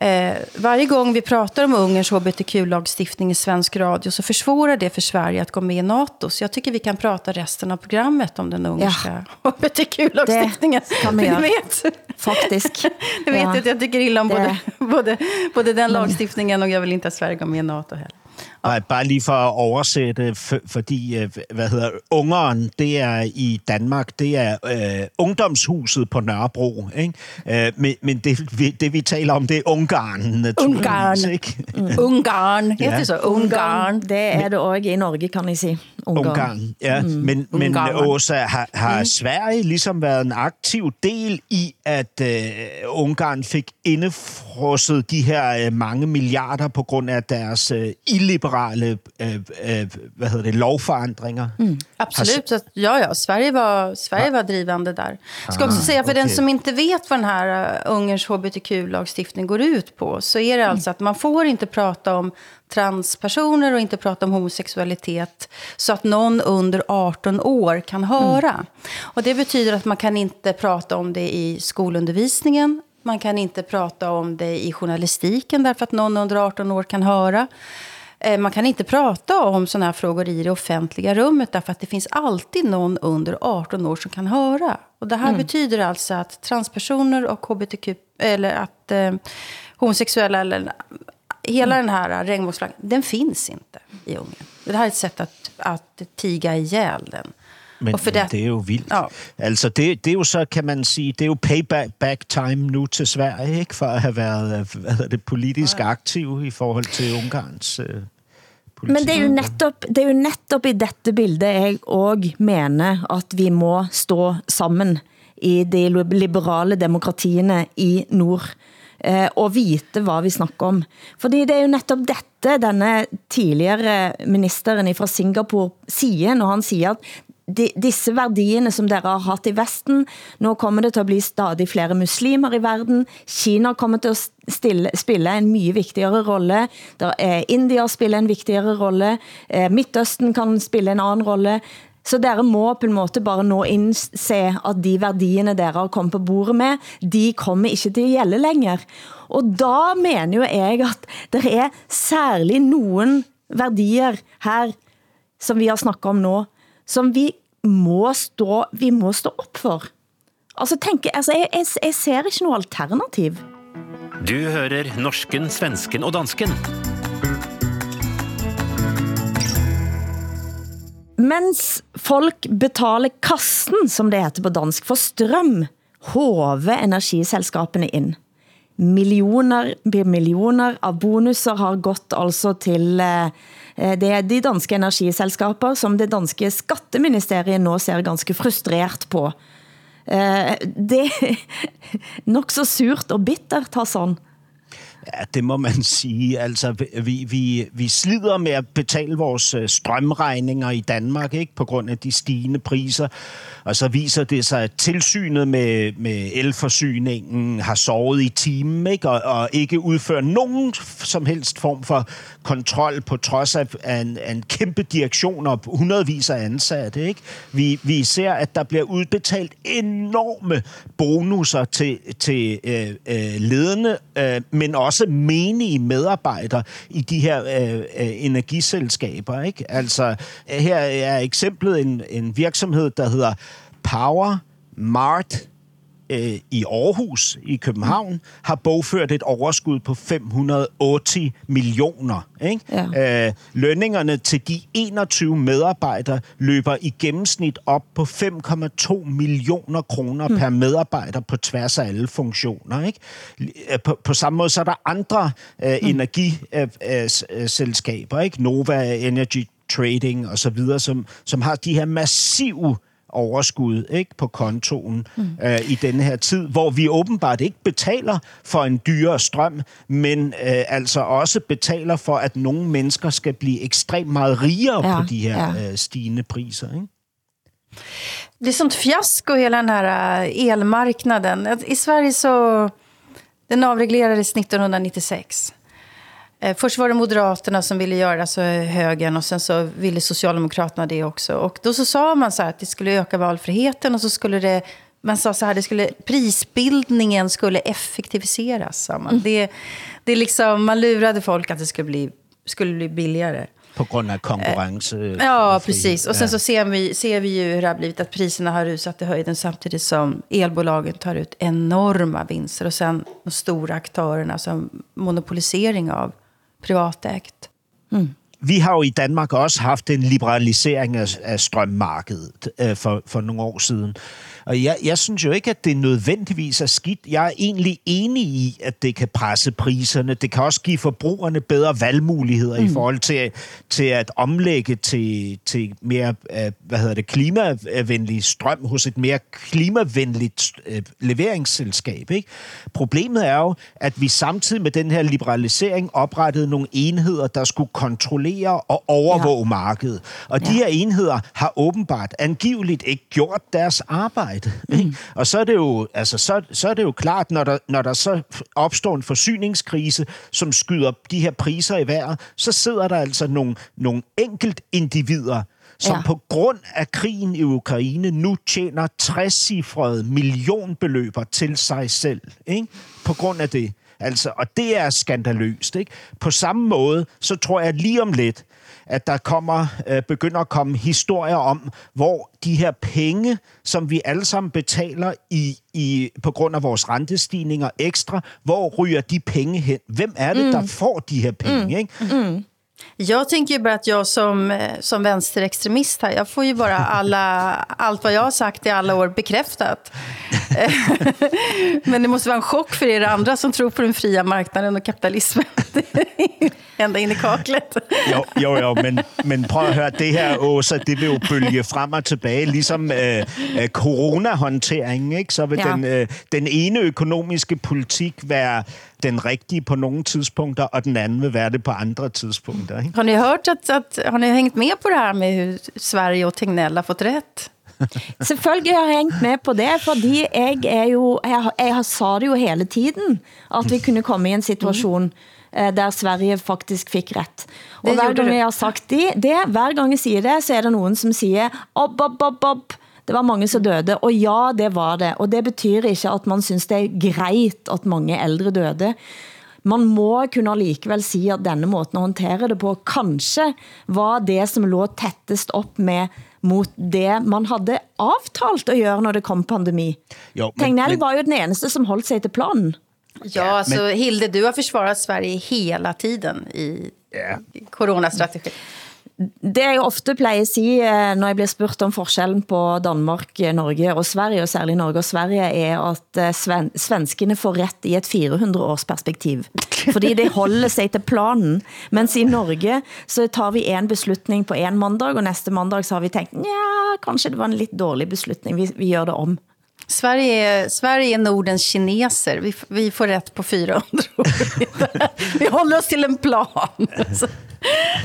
Eh, varje gång vi pratar om Ungerns hbtq-lagstiftning i svensk radio så försvårar det för Sverige att gå med i NATO. Så jag tycker vi kan prata resten av programmet om den ungerska hbtq-lagstiftningen. Det kan göra. vet, Faktisk. ni vet Ja. att jag tycker illa om både, både, både den lagstiftningen och jag vill inte att Sverige går med i NATO heller. Nej, bare lige for at oversætte, for, fordi, øh, hvad hedder Ungeren, det er i Danmark, det er øh, ungdomshuset på Nørrebro, ikke? Øh, men men det, vi, det, vi taler om, det er Ungarn, naturligvis, Ungarn. ikke? Ungarn, heter det så? Ungarn. Det er det også i Norge, kan jeg sige. Ungarn. Ungarn, ja. Mm. Men, men Ungarn. Åsa, har, har mm. Sverige ligesom været en aktiv del i, at øh, Ungarn fik indefrosset de her øh, mange milliarder på grund af deres øh, illiberale øh, øh, hvad hedder det, lovforandringer? Mm. Absolut. Att- ja, ja. Sverige var, Sverige var drivande där. Jag ska också säga, för den okej. som inte vet vad den här uh, Ungerns hbtq-lagstiftning går ut på, så är det alltså att man får inte prata om transpersoner och inte prata om homosexualitet så att någon under 18 år kan höra. Och det betyder att man kan inte prata om det i skolundervisningen, man kan inte prata om det i journalistiken därför att någon under 18 år kan höra. Eh, Man kan inte prata om sådana här frågor i det offentliga rummet därför att det finns alltid någon under 18 år som kan höra. Och det här betyder alltså att transpersoner och hbtq, eller att eh, homosexuella, eller hela den här regnbågsflaggan, den finns inte i Ungern. Det här är ett sätt att, att tiga ihjel den. Men, for det- det er jo vildt. Ja. Altså, det, det er jo så, kan man sige, det er jo payback back time nu til Sverige, ikke? For at have været hvad det, politisk aktiv i forhold til Ungarns øh, politik. Men det er jo netop, det er jo netop i dette bildet, jeg også mener, at vi må stå sammen i de liberale demokratierne i nord eh, og vite hvad vi snakker om. Fordi det er jo netop dette denne tidligere ministeren fra Singapore siger, når han siger at de, disse værdierne, som dere har haft i Vesten, nu kommer det til at blive stadig flere muslimer i verden. Kina kommer til at stille, spille en mye vigtigere rolle. Der er eh, India spiller en vigtigere rolle. Eh, Midtøsten kan spille en anden rolle. Så dere må på en måte bare nå indse, at de værdierne, dere har kommet på bordet med, de kommer ikke til at gælde længere. Og da mener jo jeg, at der er særlig nogen værdier her, som vi har snakket om nå, som vi må stå, vi må stå op for. Altså, tænk, altså jeg, jeg, jeg ser ikke noget alternativ. Du hører norsken, svensken og dansken. Mens folk betaler kassen, som det heter på dansk, for strøm, håver energiselskabene ind. Millioner, millioner av bonusser har gått altså til eh, det er de danske energiselskaber, som det danske skatteministeriet nå ser ganske frustreret på. Eh, Det er nok så surt og bittert, Hassan. Ja, det må man sige. Altså, vi, vi, vi slider med at betale vores øh, strømregninger i Danmark, ikke på grund af de stigende priser. Og så viser det sig, at tilsynet med, med elforsyningen har sovet i timen, ikke? Og, og ikke udfører nogen som helst form for kontrol, på trods af af en, af en kæmpe direktion og hundredvis af ansatte. Ikke? Vi, vi ser, at der bliver udbetalt enorme bonusser til, til øh, øh, ledende, øh, men også menige medarbejdere i de her øh, øh, energiselskaber. Ikke? Altså, øh, her er eksemplet en, en virksomhed, der hedder Power Mart øh, i Aarhus i København har bogført et overskud på 580 millioner. Ikke? Ja. Øh, lønningerne til de 21 medarbejdere løber i gennemsnit op på 5,2 millioner kroner mm. per medarbejder på tværs af alle funktioner. Ikke? Øh, På, på samme måde så er der andre øh, mm. energiselskaber, ikke? Nova Energy Trading og så videre, som, som har de her massive overskud ikke på kontoen mm. øh, i denne her tid, hvor vi åbenbart ikke betaler for en dyrere strøm, men øh, altså også betaler for, at nogle mennesker skal blive ekstremt meget rigere Ja, på de her ja. øh, stigende priser. Ikke? Det är sånt fiasko hela den här eh, elmarknaden. I Sverige så... Den avreglerades 1996. Eh, Först var det Moderaterna som ville göra alltså högern och sen så ville Socialdemokraterna det också. Och då så sa man så här att det skulle öka valfriheten och så skulle det... Man sa så här, det skulle, prisbildningen skulle effektiviseras. Sa man. Det, det är liksom, man lurade folk att det skulle bli, skulle bli billigare. På grund af konkurrence. Ja, precis. Och sen så ser vi, ser vi ju hur det har blivit att priserna har rusat i höjden samtidigt som elbolagen tar ut enorma vinster. Och sen de stora aktörerna som monopolisering av privatägt. Vi har jo i Danmark også haft en liberalisering af, af strømmarkedet øh, for, for nogle år siden. Og jeg, jeg synes jo ikke, at det nødvendigvis er skidt. Jeg er egentlig enig i, at det kan presse priserne. Det kan også give forbrugerne bedre valgmuligheder mm. i forhold til, til at omlægge til, til mere øh, hvad hedder det, klimavenlig strøm hos et mere klimavenligt øh, leveringsselskab. Ikke? Problemet er jo, at vi samtidig med den her liberalisering oprettede nogle enheder, der skulle kontrollere og overvåge ja. markedet. Og de her enheder har åbenbart angiveligt ikke gjort deres arbejde. Ikke? Og så er det jo, altså, så, så er det jo klart, når der, når der så opstår en forsyningskrise, som skyder de her priser i vejret, så sidder der altså nogle, nogle enkelt individer, som Ja. på grund af krigen i Ukraine nu tjener 60-cifrede millionbeløber til sig selv. Ikke? På grund af det. Altså, og det er skandaløst. Ikke? På samme måde, så tror jeg lige om lidt, at der kommer, øh, begynder at komme historier om, hvor de her penge, som vi alle sammen betaler i, i, på grund af vores rentestigninger ekstra, hvor ryger de penge hen? Hvem er det, mm. der får de her penge? Mm. Ikke? Jag tänker ju bara att jag som, eh, som vänsterextremist här, jag får ju bara alla, allt vad jag har sagt i alla år bekräftat. Men det måste vara en chock för er andra som tror på den fria marknaden og kapitalismen. Ända in i kaklet. Jo, jo, jo men, men prøv at høre, det her, Åsa, det vil jo bølge frem og tilbage, ligesom øh, øh, coronahåndteringen, ikke? Så vil ja. den, øh, den ene økonomiske politik være den rigtige på nogle tidspunkter, og den anden vil være det på andre tidspunkter. Ikke? Har ni hørt, at, at, har ni hængt med på det her med, hur Sverige og Tegnell har fått rätt? Selvfølgelig har jeg hængt med på det, fordi jeg, er jo, jeg, jeg sa det jo hele tiden, at vi kunne komme i en situation, eh, der Sverige faktisk fik ret. Og Det hver gang jeg har sagt det, det, hver gang jeg siger det, så er der nogen, som siger, op, op, op, op, det var mange som døde, og ja, det var det. Og det betyder ikke, at man synes det er greit, at mange ældre døde. Man må kunne alligevel sige, at denne måten at håndtere det på, kanskje var det, som lå tættest op med mot det, man havde aftalt at gøre, når det kom pandemi. Jo, men- Tegnell men- var jo den eneste, som holdt sig til planen. Ja, alltså Hilde, du har försvarat Sverige hela tiden i coronastrategi. Det jeg ofte plejer at sige, eh, når jeg bliver spurgt om forskellen på Danmark, eh, Norge og Sverige, og særligt Norge og Sverige, er at eh, sven svenskene får ret i et 400-års perspektiv. Fordi det holder sig til planen. Mens i Norge, så tar vi en beslutning på en mandag, og næste mandag så har vi tænkt, ja, kanskje det var en lidt dårlig beslutning, vi, vi gør det om. Sverige är, Sverige är Nordens kineser. Vi, vi får rätt på 400 år. vi håller oss till en plan.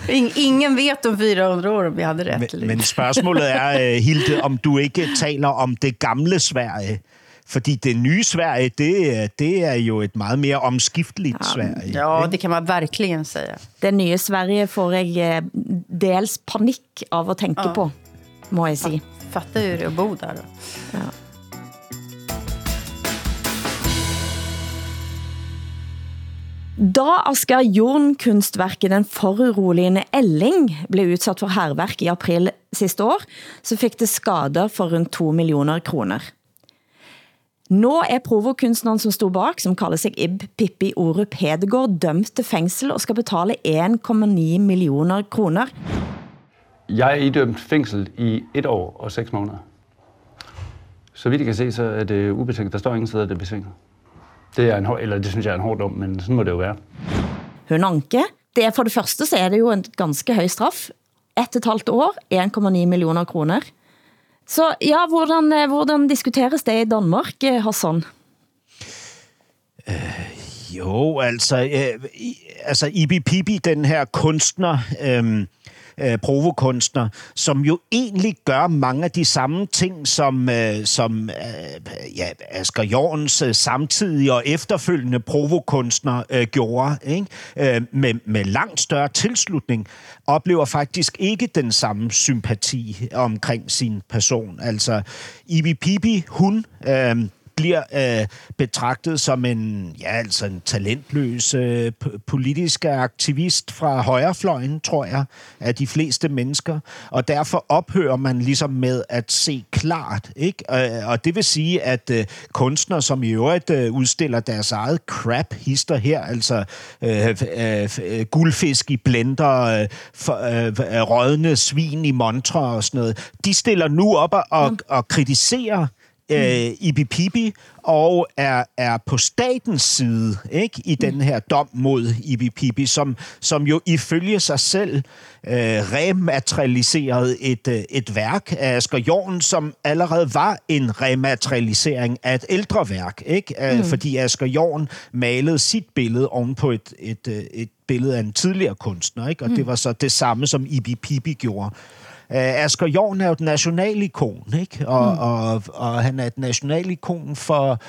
Ingen vet om 400 år om vi hade rätt. eller Men, men inte. spørgsmålet er, øh, Hilde, om du ikke taler om det gamle Sverige. Fordi det nye Sverige, det, det er jo et meget mere omskifteligt Sverige. Ja, det kan man verkligen säga. Det nye Sverige får jeg eh, dels panik av at tænke Ja. på, må jeg sige. Fatta hur det är att bo där. Då. Da Asger Jorn kunstverket Den foruroligende Elling blev udsat for herværk i april sidste år, så fik det skader for rundt 2 millioner kroner. Nå er provokunstneren som stod bak, som kalder sig Ib Pippi Orup Hedegaard, dømt til fængsel og skal betale 1,9 millioner kroner. Jeg er idømt fængsel i et år og seks måneder. Så vidt jeg kan se, så er det ubetinget. Der står ingen steder, at det er betinget. Det, er en, hår- eller det synes jeg er en hård dom, men sådan må det jo være. Hun anke. Det er for det første, så er det jo en ganske høj straf. Et et halvt år, 1,9 millioner kroner. Så ja, hvordan, eh, hvordan diskuteres det i Danmark, eh, Hassan? Jo, altså, øh, i, altså Ibi Pibi, den her kunstner, øh, øh, provokunstner, som jo egentlig gør mange af de samme ting, som, øh, som øh, ja, Asger Jorns øh, samtidige og efterfølgende provokunstner øh, gjorde, ikke? Øh, med, med langt større tilslutning, oplever faktisk ikke den samme sympati omkring sin person. Altså, Ibi Pibi, hun... Øh, bliver øh, betragtet som en, ja, altså en talentløs øh, politisk aktivist fra højrefløjen, tror jeg, af de fleste mennesker. Og derfor ophører man ligesom med at se klart. Ikke? Øh, og det vil sige, at øh, kunstnere, som i øvrigt øh, udstiller deres eget crap-hister her, altså øh, øh, øh, guldfisk i blender, øh, for, øh, øh, rådne svin i montre og sådan noget, de stiller nu op og, og, og kritiserer øh, Ibi Pibi, og er, er på statens side ikke, i den her dom mod Ibi Pibi, som, som jo ifølge sig selv øh, rematerialiserede et, øh, et værk af Asger Jorn, som allerede var en rematerialisering af et ældre værk, ikke? Mm. fordi Asger Jorn malede sit billede oven på et, et, øh, et billede af en tidligere kunstner, ikke? og mm. det var så det samme, som Ibi Pibi gjorde. Uh, Asger Jorn er jo et nationalikon, ikke? Og, mm. og, og han er et nationalikon for,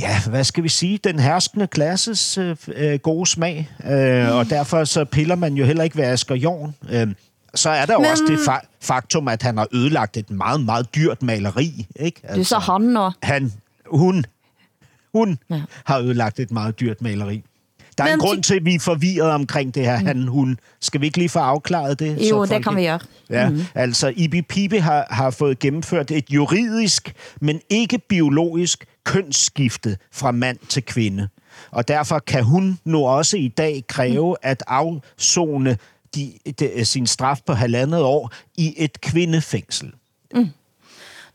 ja, hvad skal vi sige, den herskende klasses øh, øh, gode smag. Øh, Og derfor så piller man jo heller ikke ved Asger Jorn. Øh, så er der jo Men- også det fa- faktum, at han har ødelagt et meget, meget dyrt maleri, ikke? Du sa han nå. han, hun, hun ja. har ødelagt et meget dyrt maleri. Der er Men en grund til, at vi er forvirret omkring det her han, hun. Skal vi ikke lige få afklaret det? Jo, det kan vi gøre. Ja, mm. altså Ibi Pibe har, har fået gennemført et juridisk, men ikke biologisk kønsskifte fra mand til kvinde. Og derfor kan hun nu også i dag kræve at afzone de, de, sin straf på halvandet år i et kvindefængsel. Mm.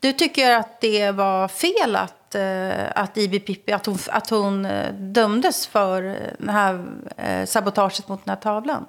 Du tycker att det var fel att, uh, att Ibi Pippi, att hon, att hon uh, dömdes för den här uh, sabotaget mot den här tavlan?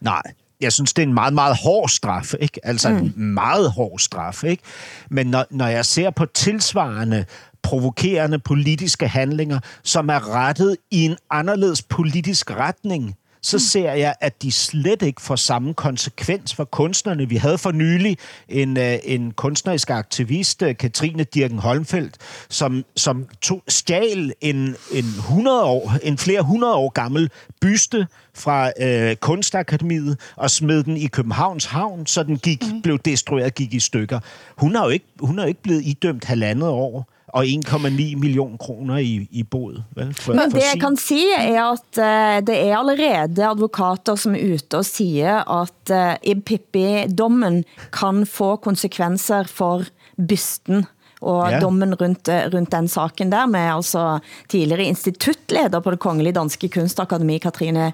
Nej, jeg synes, det er en meget, meget hård straf. Ikke? Altså mm. en meget hård straf. Ikke? Men når, når jeg ser på tilsvarende provokerende politiske handlinger, som er rettet i en anderledes politisk retning, så mm. ser jeg, at de slet ikke får samme konsekvens for kunstnerne. Vi havde for nylig en, uh, en kunstnerisk aktivist, uh, Katrine Dirken Holmfeldt, som, som tog, stjal en, en, 100 år, en flere hundrede år gammel byste fra uh, Kunstakademiet og smed den i Københavns Havn, så den gik, mm. blev destrueret gik i stykker. Hun har jo ikke, hun jo ikke blevet idømt halvandet år og 1,9 million kroner i, i bod. Vel, for, Men det jeg kan sige er, at uh, det er allerede advokater, som er ute og siger, at uh, i Pippi-dommen kan få konsekvenser for bysten og ja. dommen rundt, eh, rundt den saken der, med altså tidligere instituttleder på det kongelige danske kunstakademi, Katrine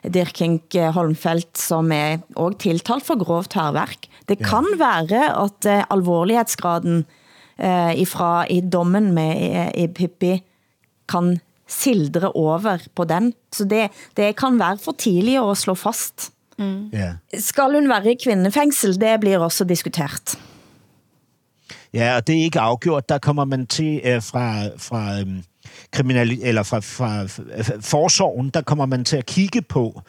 Dirking Holmfeldt, som er også tiltalt for grovt herværk. Det kan ja. være at uh, alvorlighedsgraden eh, ifra i dommen med i, i Pippi kan sildre over på den. Så det, det kan være for tidligt at slå fast. Mm. Yeah. Skal hun være i kvindefængsel? Det blir også diskutert. Ja, og det er ikke afgjort. Der kommer man til uh, fra, fra um, kriminal eller fra, fra forsorgen, der kommer man til at kigge på,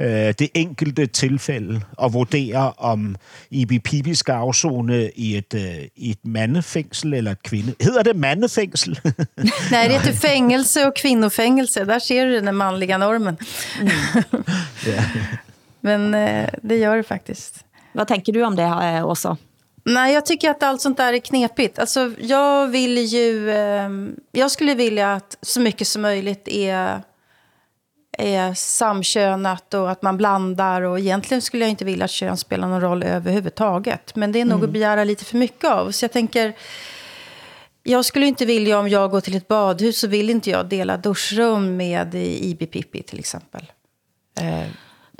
øh, det enkelte tilfælde og vurdere, om Ibi Pibi skal afzone i et, øh, i et mandefængsel eller et kvinde. Hedder det mandefængsel? Nej, det heter fängelse och kvinnofängelse. Där ser du den manliga normen. Mm. ja. Men eh, det gör det faktiskt. Vad tänker du om det, eh, Åsa? Nej, jag tycker att allt sånt där är knepigt. Alltså, jag vill ju... Eh, jag skulle vilja att så mycket som möjligt är är samkönat och att man blandar. Och egentligen skulle jag inte vilja att kön spelar någon roll överhuvudtaget. Men det är nog mm. att begära lite för mycket av. Så jag tänker, jag skulle inte vilja om jag går till ett badhus så vill inte jag dela duschrum med Ibi Pippi till exempel. Eh,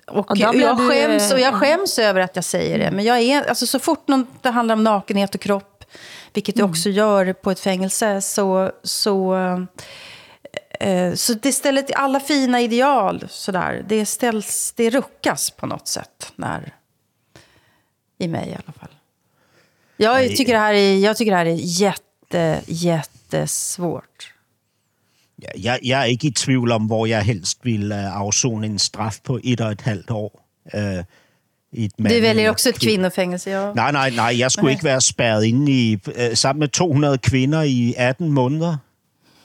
och, och jag, skäms, och jag skäms över att jag säger det. Men jag är, alltså, så fort någon, det handlar om nakenhet och kropp, vilket mm. det också gör på ett fängelse, så, så Eh, så det ställer till alla fina ideal, sådär, det, ställs, det ruckas på något sätt. När, I mig i alla fall. Jag tycker det här är, jag tycker det här är jätte, jättesvårt. Ja, jeg, jeg er ikke i tvivl om, hvor jeg helst vil uh, afzone en straf på et og et halvt år. Uh, et du vælger også et kvindefængelse, ja. Nej, nej, nej. Jeg skulle nej. ikke være spærret inde i, uh, sammen med 200 kvinder i 18 måneder.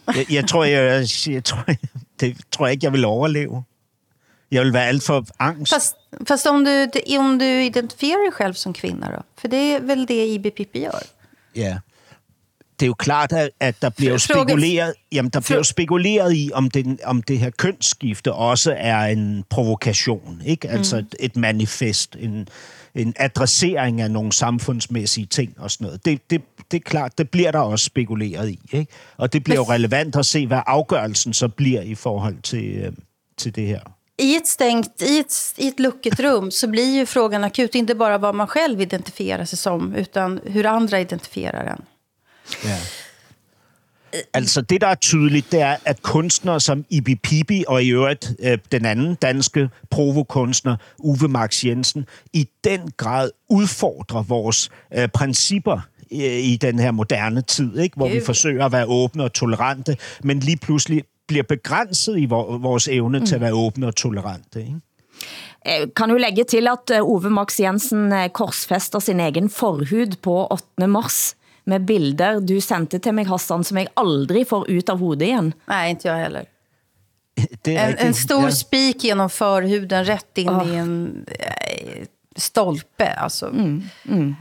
Jeg, jeg tror, jeg, jeg, jeg tror, det tror jeg ikke, jeg vil overleve. Jag vill vara alt för angst. Fast, fast om, du, om du identifierar dig själv som kvinna då? För det är väl det IB Pippi gör? Ja. Det er jo klart, at, at der bliver spekuleret, jamen, der bliver spekuleret i, om, den, om det her kønsskifte også er en provokation. Ikke? Altså mm. et, et manifest, en, en adressering af nogle samfundsmæssige ting og sådan noget. Det, det, det er klart, det bliver der også spekuleret i. Ikke? Og det bliver jo relevant at se, hvad afgørelsen så bliver i forhold til, øh, til det her. I ett stängt, i ett, i ett lukket rum så blir ju frågan akut inte bara vad man själv identifierar sig som, utan hur andra identifierar en. Ja. Altså det, der er tydeligt, det er, at kunstnere som Ibi Pibi og i øvrigt øh, den anden danske provokunstner, Uwe Max Jensen, i den grad udfordrer vores øh, principper i den her moderne tid, ikke? hvor vi forsøger at være åbne og tolerante, men lige pludselig bliver begrænset i vores evne mm. til at være åbne og tolerante. Ikke? Jeg kan jo lægge til, at Ove Max Jensen øh, korsfester sin egen forhud på 8. mars med bilder, du sendte til mig, Hassan, som jeg aldrig får ut av hovedet igen. Nej, inte jag heller. Det en, en stor ja. spik genom förhuden rätt in oh. i en äh, stolpe. Alltså. Mm, mm.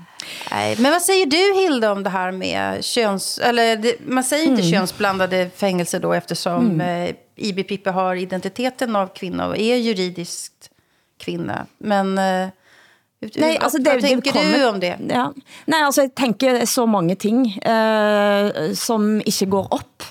Nej, men vad säger du Hilda om det här med köns... Eller det, man säger inte mm. könsblandade fängelser då eftersom mm. eh, IB Pippi har identiteten av kvinna och är juridiskt kvinna. Men... Eh, Nej, altså det, Hvad tænker det kommer, du om det? Ja. Nej, altså jeg tænker så mange ting uh, som ikke går op.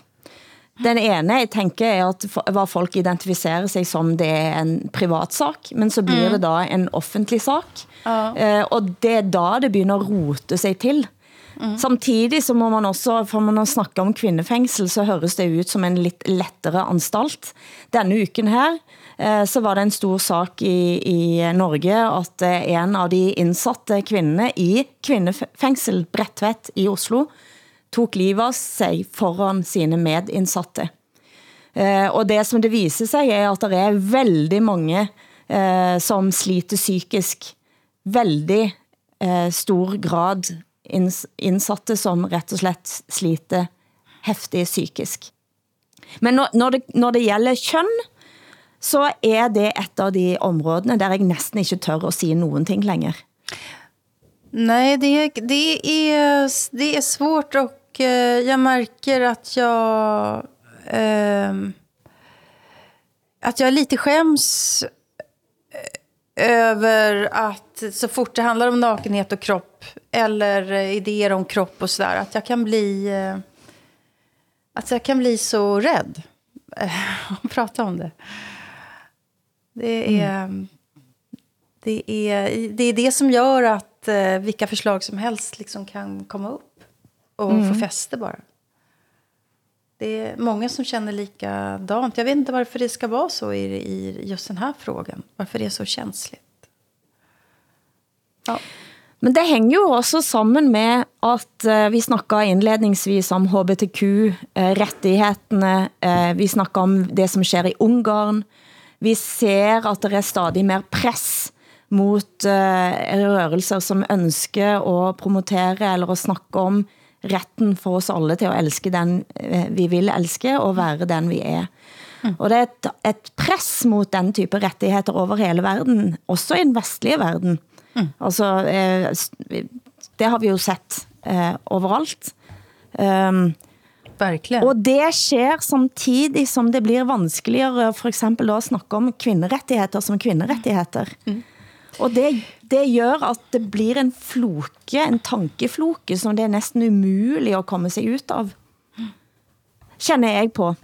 Den ene, jeg tænker, er at hvad folk identificerer sig som det er en privat sak, men så bliver Mm. det da en offentlig sak. Ja. Eh, og det er da det begynder at rote sig til. Mm. Samtidig så må man også, for man har snakket om kvindefængsel, så høres det ut som en lidt lettere anstalt. Denne uken her, eh, Eh, så var det en stor sak i, i Norge, at eh, en av de indsatte kvinderne i kvindefængsel Bredtvet i Oslo, tog livet av sig foran sine medindsatte. Eh, og det som det viser sig er, at der er veldig mange eh, som sliter psykisk. Veldig eh, stor grad indsatte som rett og slett sliter heftig psykisk. Men når, når, det, når det gælder køn, så er det et av de områdene, der jeg næsten ikke tør at sige nogen ting længere. Nej, det, det, är, det är svårt och jag märker att jag... ehm, att jag lite skäms över eh, att så fort det handlar om nakenhet och kropp eller idéer om kropp och sådär, att jag kan bli... Eh, att jag kan bli så rädd eh, att prata om det. Det är, det är, det är det som gör att eh, vilka förslag som helst liksom kan komma upp och Mm. få fäste bara. Det är många som känner likadant. Jag vet inte varför det ska vara så i, i just den här frågan. Varför det är så känsligt. Ja. Men det hænger jo også sammen med, at eh, vi snakker indledningsvis om HBTQ-rettighetene, eh, vi snakker om det som sker i Ungarn, vi ser at det er stadig mer press mot eh, rørelser som ønsker at promotere eller at snakke om retten for oss alle til at elske den eh, vi vil elske og være den vi er. Og det er et, et press mot den type rettigheter over hele verden, også i den vestlige verden. Altså, eh, det har vi jo sett eh, overalt. Um, Verkligen. Og det sker samtidig som det blir vanskeligere for eksempel da at snakke om kvinderettigheter som kvinderettigheter. Og det, det gør at det blir en floke, en tankefloke, som det er næsten umuligt at komme sig ut av. Känner jeg på.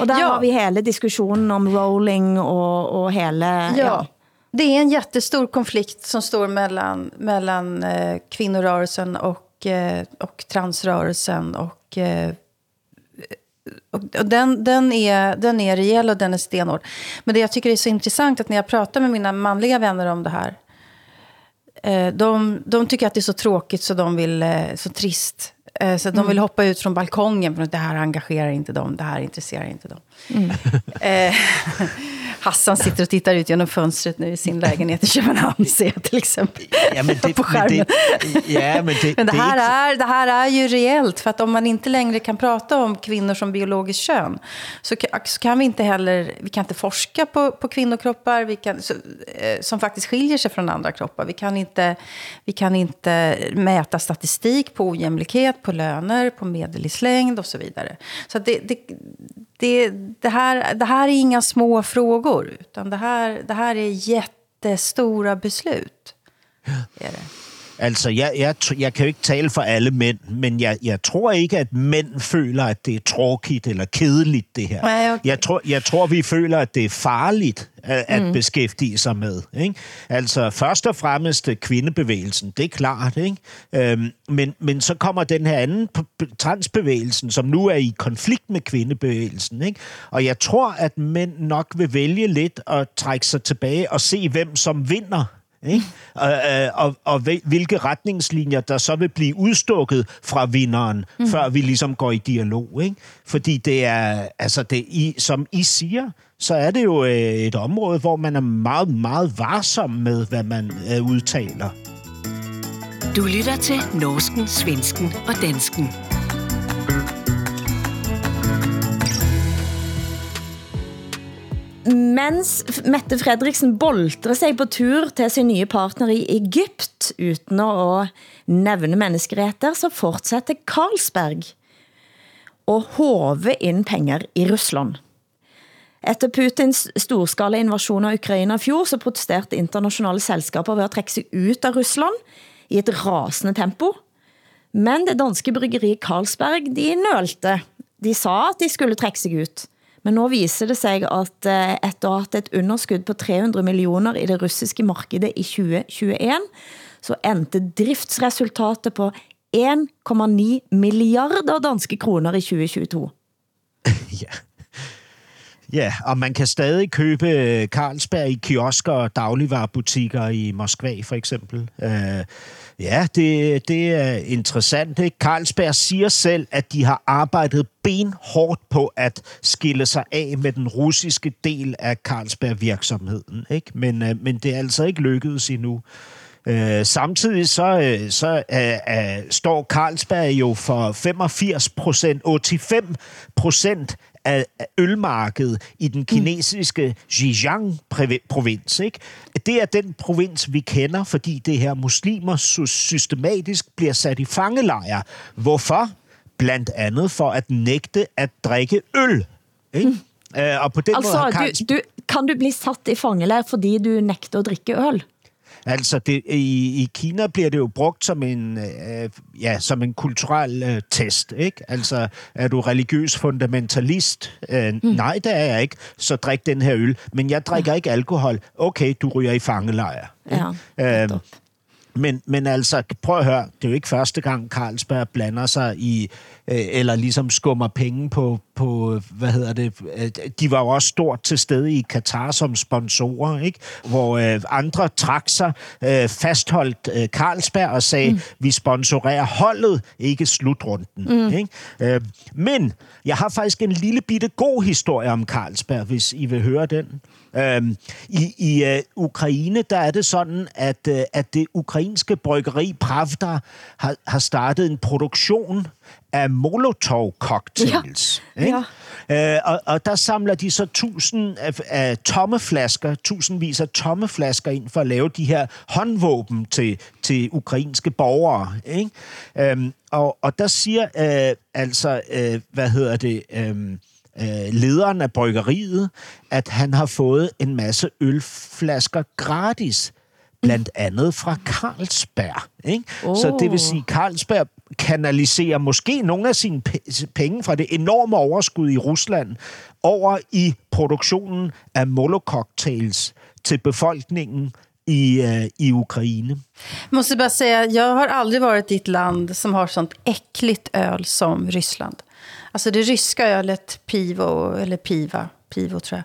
Og der Ja. har vi hele diskussionen om rolling og, og hele... Ja. Det är en jättestor konflikt som står mellan, mellan eh, kvinnorörelsen och, eh, och transrörelsen. Och, eh, och, och den, den, är, den är rejäl och den är stenhård. Men det jag tycker är så intressant att när jag pratar med mina manliga vänner om det här. Eh, de, de tycker att det är så tråkigt så de vill, så trist. Så de Mm. vill hoppa ut från balkongen för att det här engagerar inte dem, det här intresserar inte dem. Mm. Hassan sitter och tittar ut genom fönstret nu i sin lägenhet i Köpenhamn, ser jag till exempel. Ja, men det, på skärmen. Men det, ja, men det, Men det här, är, det här är ju reellt, för att om man inte längre kan prata om kvinnor som biologiskt kön, så, så kan vi inte heller, vi kan inte forska på, på kvinnokroppar vi kan, så, eh, som faktiskt skiljer sig från andra kroppar. Vi kan, inte, vi kan inte mäta statistik på ojämlikhet, på löner, på medellivslängd och så vidare. Så att det, det, det, det, här, det här är inga små frågor, utan det här, det här är jättestora beslut. Är det. Altså, jeg, jeg, jeg kan jo ikke tale for alle mænd, men jeg, jeg tror ikke, at mænd føler, at det er tråkigt eller kedeligt, det her. Nej, okay. jeg, tror, jeg tror, vi føler, at det er farligt at, at Mm. beskæftige sig med. Ikke? Altså, først og fremmest øh, kvindebevægelsen, det er klart. Ikke? Øhm, men, men så kommer den her anden transbevægelsen, som nu er i konflikt med kvindebevægelsen. Ikke? Og jeg tror, at mænd nok vil vælge lidt at trække sig tilbage og se, hvem som vinder. Ikke? Og, øh, og, og hvil- hvilke retningslinjer, der så vil blive udstukket fra vinderen, mm. før vi ligesom går i dialog. Ikke? Fordi det er, altså det, I, som I siger, så er det jo øh, et område, hvor man er meget, meget varsom med, hvad man øh, udtaler. Du lytter til Norsken, Svensken og Dansken. Mens Mette Fredriksen boltrer sig på tur til sin nye partner i Egypt, uden at nævne menneskeretter, så fortsætter Carlsberg og hove ind penger i Rusland. Efter Putins storskala invasion av Ukraina i fjor, så protesterte internationale selskaber ved at trække sig ut av Rusland i et rasende tempo. Men det danske bryggeri Carlsberg, de nølte de sa at de skulle trække sig ut. Men nu viser det sig, at eh, efter at et underskud på 300 millioner i det russiske markedet i 2021, så endte driftsresultatet på 1,9 milliarder danske kroner i 2022. ja. Ja, og man kan stadig købe eh, Carlsberg i kiosker og dagligvarerbutikker i Moskva, for eksempel. Uh, ja, det, det er interessant. Ikke? Carlsberg siger selv, at de har arbejdet benhårdt på at skille sig af med den russiske del af Carlsberg-virksomheden. Ikke? Men, øh, men det er altså ikke lykkedes endnu. Uh, samtidig så, øh, så uh, uh, står Carlsberg jo for 85 procent, 85 procent af ølmarkedet i den kinesiske Xinjiang-provins. Ikke? Det er den provins, vi kender, fordi det her muslimer systematisk bliver sat i fangelejre. Hvorfor? Blandt andet for at nægte at drikke øl. Ikke? Mm. Uh, og på den altså, måde kan... du, du, kan du blive sat i fangelejre, fordi du nægter at drikke øl? Altså, det, i, i Kina bliver det jo brugt som en, øh, ja, som en kulturel øh, test, ikke? Altså, er du religiøs fundamentalist? Øh, mm. Nej, det er jeg ikke. Så drik den her øl. Men jeg drikker ja. ikke alkohol. Okay, du ryger i fangelejr. Ja, øh, men, men altså, prøv at høre, det er jo ikke første gang Carlsberg blander sig i, øh, eller ligesom skummer penge på, på, hvad hedder det, øh, de var jo også stort til stede i Katar som sponsorer, ikke? hvor øh, andre trak sig, øh, fastholdt øh, Carlsberg og sagde, mm. vi sponsorerer holdet, ikke slutrunden. Mm. Ikke? Øh, men jeg har faktisk en lille bitte god historie om Carlsberg, hvis I vil høre den. Øhm, I i uh, Ukraine, der er det sådan, at, uh, at det ukrainske bryggeri Pravda har, har startet en produktion af Molotov-cocktails. Ja. Ikke? Ja. Uh, og, og der samler de så tusind af, af tomme flasker, tusindvis af tomme flasker ind for at lave de her håndvåben til, til ukrainske borgere. Ikke? Um, og, og der siger uh, altså, uh, hvad hedder det... Um, øh, lederen af bryggeriet, at han har fået en masse ølflasker gratis, blandt andet fra Carlsberg. Ikke? Oh. Så det vil sige, at Carlsberg kanaliserer måske nogle af sine penge fra det enorme overskud i Rusland over i produktionen af molococktails til befolkningen i, uh, i Ukraine. Måste bara säga, jag har aldrig varit i ett land som har sånt äckligt öl som Ryssland. Alltså det ryska ölet Pivo, eller Piva, Pivo tror jag.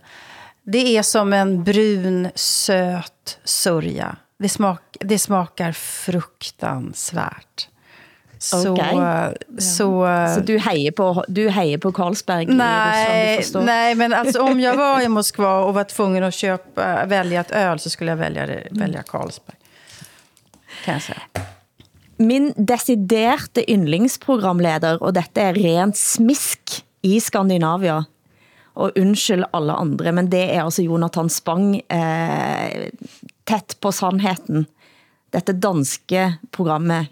Det är som en brun, söt sörja. Det, smak, det smakar fruktansvärt. Så, okay. så, så du hejer på, du hejer på Carlsberg nej, i Ryssland, Nej, men alltså, om jag var i Moskva och var tvungen att köpa, välja ett öl så skulle jag välja, välja Carlsberg. Kan jag säga min deciderte yndlingsprogramleder, og dette er rent smisk i Skandinavia, og undskyld alle andre, men det er altså Jonathan Spang eh, tæt på sandheden. Dette danske programmet.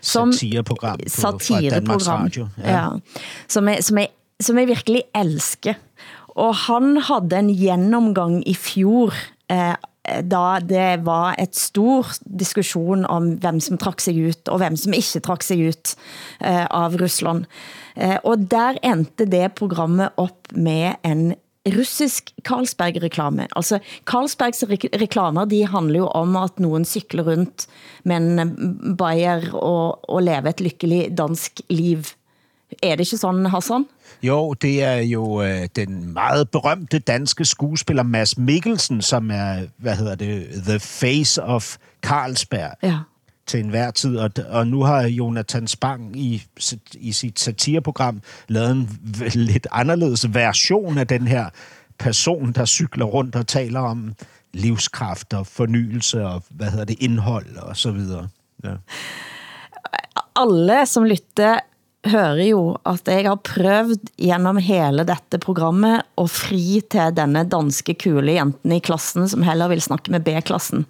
Som, satireprogram på, satireprogram, Radio. Ja. ja. Som, jeg, som, jeg, som jeg virkelig elsker. Og han havde en gennemgang i fjor eh, da det var et stor diskussion om hvem som trak sig ut, og hvem som ikke trak sig ut eh, av Rusland. Eh, og der endte det programmet op med en russisk Carlsberg-reklame. Altså, Carlsbergs reklamer, de handler jo om at nogen cykler rundt med en bajer og, og lever et lykkelig dansk liv. Er det ikke sådan, Hassan? Jo, det er jo øh, den meget berømte danske skuespiller Mads Mikkelsen, som er, hvad hedder det, the face of Carlsberg. Ja til enhver tid, og, og nu har Jonathan Spang i, i sit satireprogram lavet en lidt anderledes version af den her person, der cykler rundt og taler om livskraft og fornyelse og hvad hedder det, indhold og så videre. Ja. Alle som lytter hører jo at jeg har prøvet gennem hele dette programmet at fri til denne danske kule jenten i klassen, som heller vil snakke med B-klassen.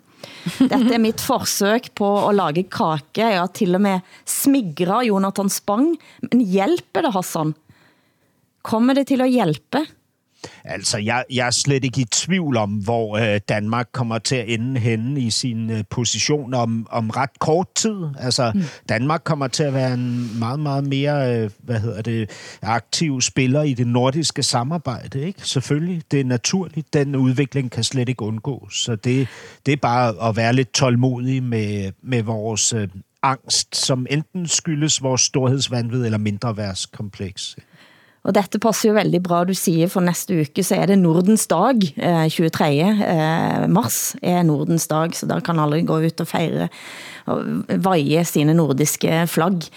Dette er mitt forsøg på at lage kake. Jeg har til og med smigret Jonathan Spang. Men hjælper det, Hassan? Kommer det til at hjælpe? Altså, jeg, jeg er slet ikke i tvivl om, hvor øh, Danmark kommer til at ende henne i sin øh, position om, om ret kort tid. Altså, mm. Danmark kommer til at være en meget, meget mere, øh, hvad hedder det, aktiv spiller i det nordiske samarbejde, ikke? Selvfølgelig, det er naturligt. Den udvikling kan slet ikke undgås. Så det, det er bare at være lidt tålmodig med, med vores øh, angst, som enten skyldes vores storhedsvandvid eller mindre kompleks. Og dette passer jo veldig bra, du siger, for næste uke så er det Nordens dag, eh, 23. Eh, mars er Nordens dag, så der kan alle gå ut og fejre og veje sine nordiske flagg.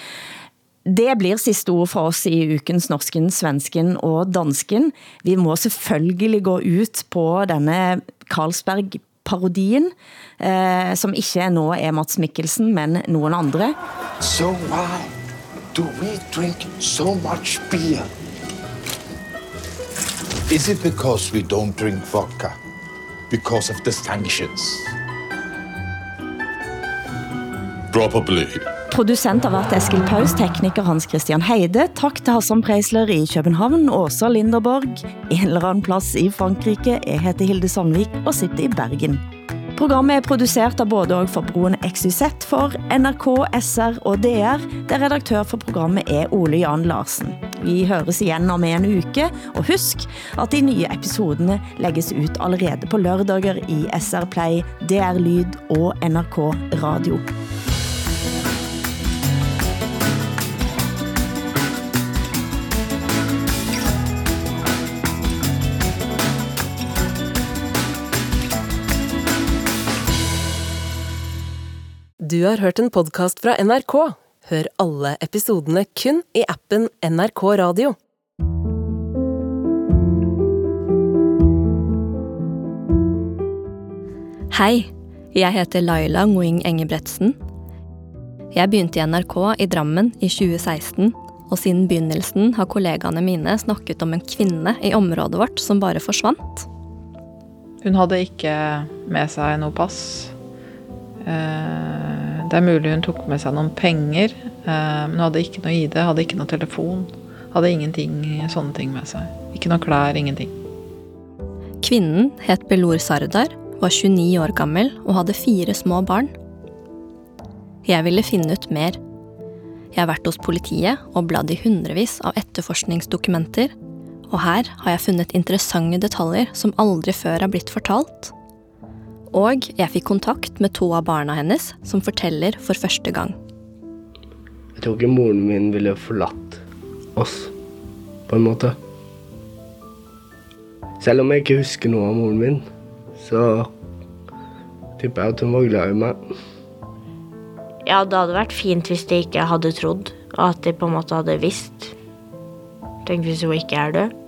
Det blir sidste ord for oss i ukens norsken, svensken og dansken. Vi må selvfølgelig gå ut på denne Carlsberg parodien, eh, som ikke nå er Mats Mikkelsen, men nogen andre. So why do we drink so much beer? Is it because we don't drink vodka? Because of the sanctions? Probably. Producent har været Eskil Paus, tekniker Hans Christian Heide. Tak til Hassan Preisler i København, Åsa Linderborg, en eller anden plads i Frankrike. Jeg heter Hilde Sandvik og sitter i Bergen. Programmet er produceret av både og for Broen XYZ for NRK, SR og DR, der redaktør for programmet er Ole Jan Larsen. Vi høres igen om en uke, og husk at de nye episoderne lægges ut allerede på lørdager i SR Play, DR Lyd og NRK Radio. Du har hørt en podcast fra NRK. Hør alle episodene kun i appen NRK Radio. Hej, jeg heter Laila Nguyen Engebretsen. Jeg begynte i NRK i Drammen i 2016, og siden begynnelsen har kollegaene mine snakket om en kvinne i området vårt som bare forsvant. Hun hadde ikke med sig noe pass. Eh det er mulig hun tok med sig noen penger, eh, men hun hadde ikke noe ID, hadde ikke noe telefon, hadde ingenting, sånne ting med sig. Ikke noe klær, ingenting. Kvinnen het Belor Sardar, var 29 år gammel og hadde fire små barn. Jeg ville finne ut mer. Jeg har vært hos politiet og bladd i hundrevis av etterforskningsdokumenter, og her har jeg funnet interessante detaljer som aldrig før er blitt fortalt. Og jeg fik kontakt med to av barna hennes, som fortæller for første gang. Jeg tror ikke moren min ville forladt oss, på en måte. Selv om jeg ikke husker noe av moren min, så tipper jeg at hun var glad i meg. Ja, det hadde vært fint hvis de ikke hadde trodd, og at de på en måte hadde visst. Tenk hvis hun ikke er død.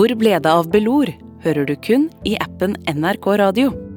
Hvor ble det av Belor? Hører du kun i appen NRK Radio.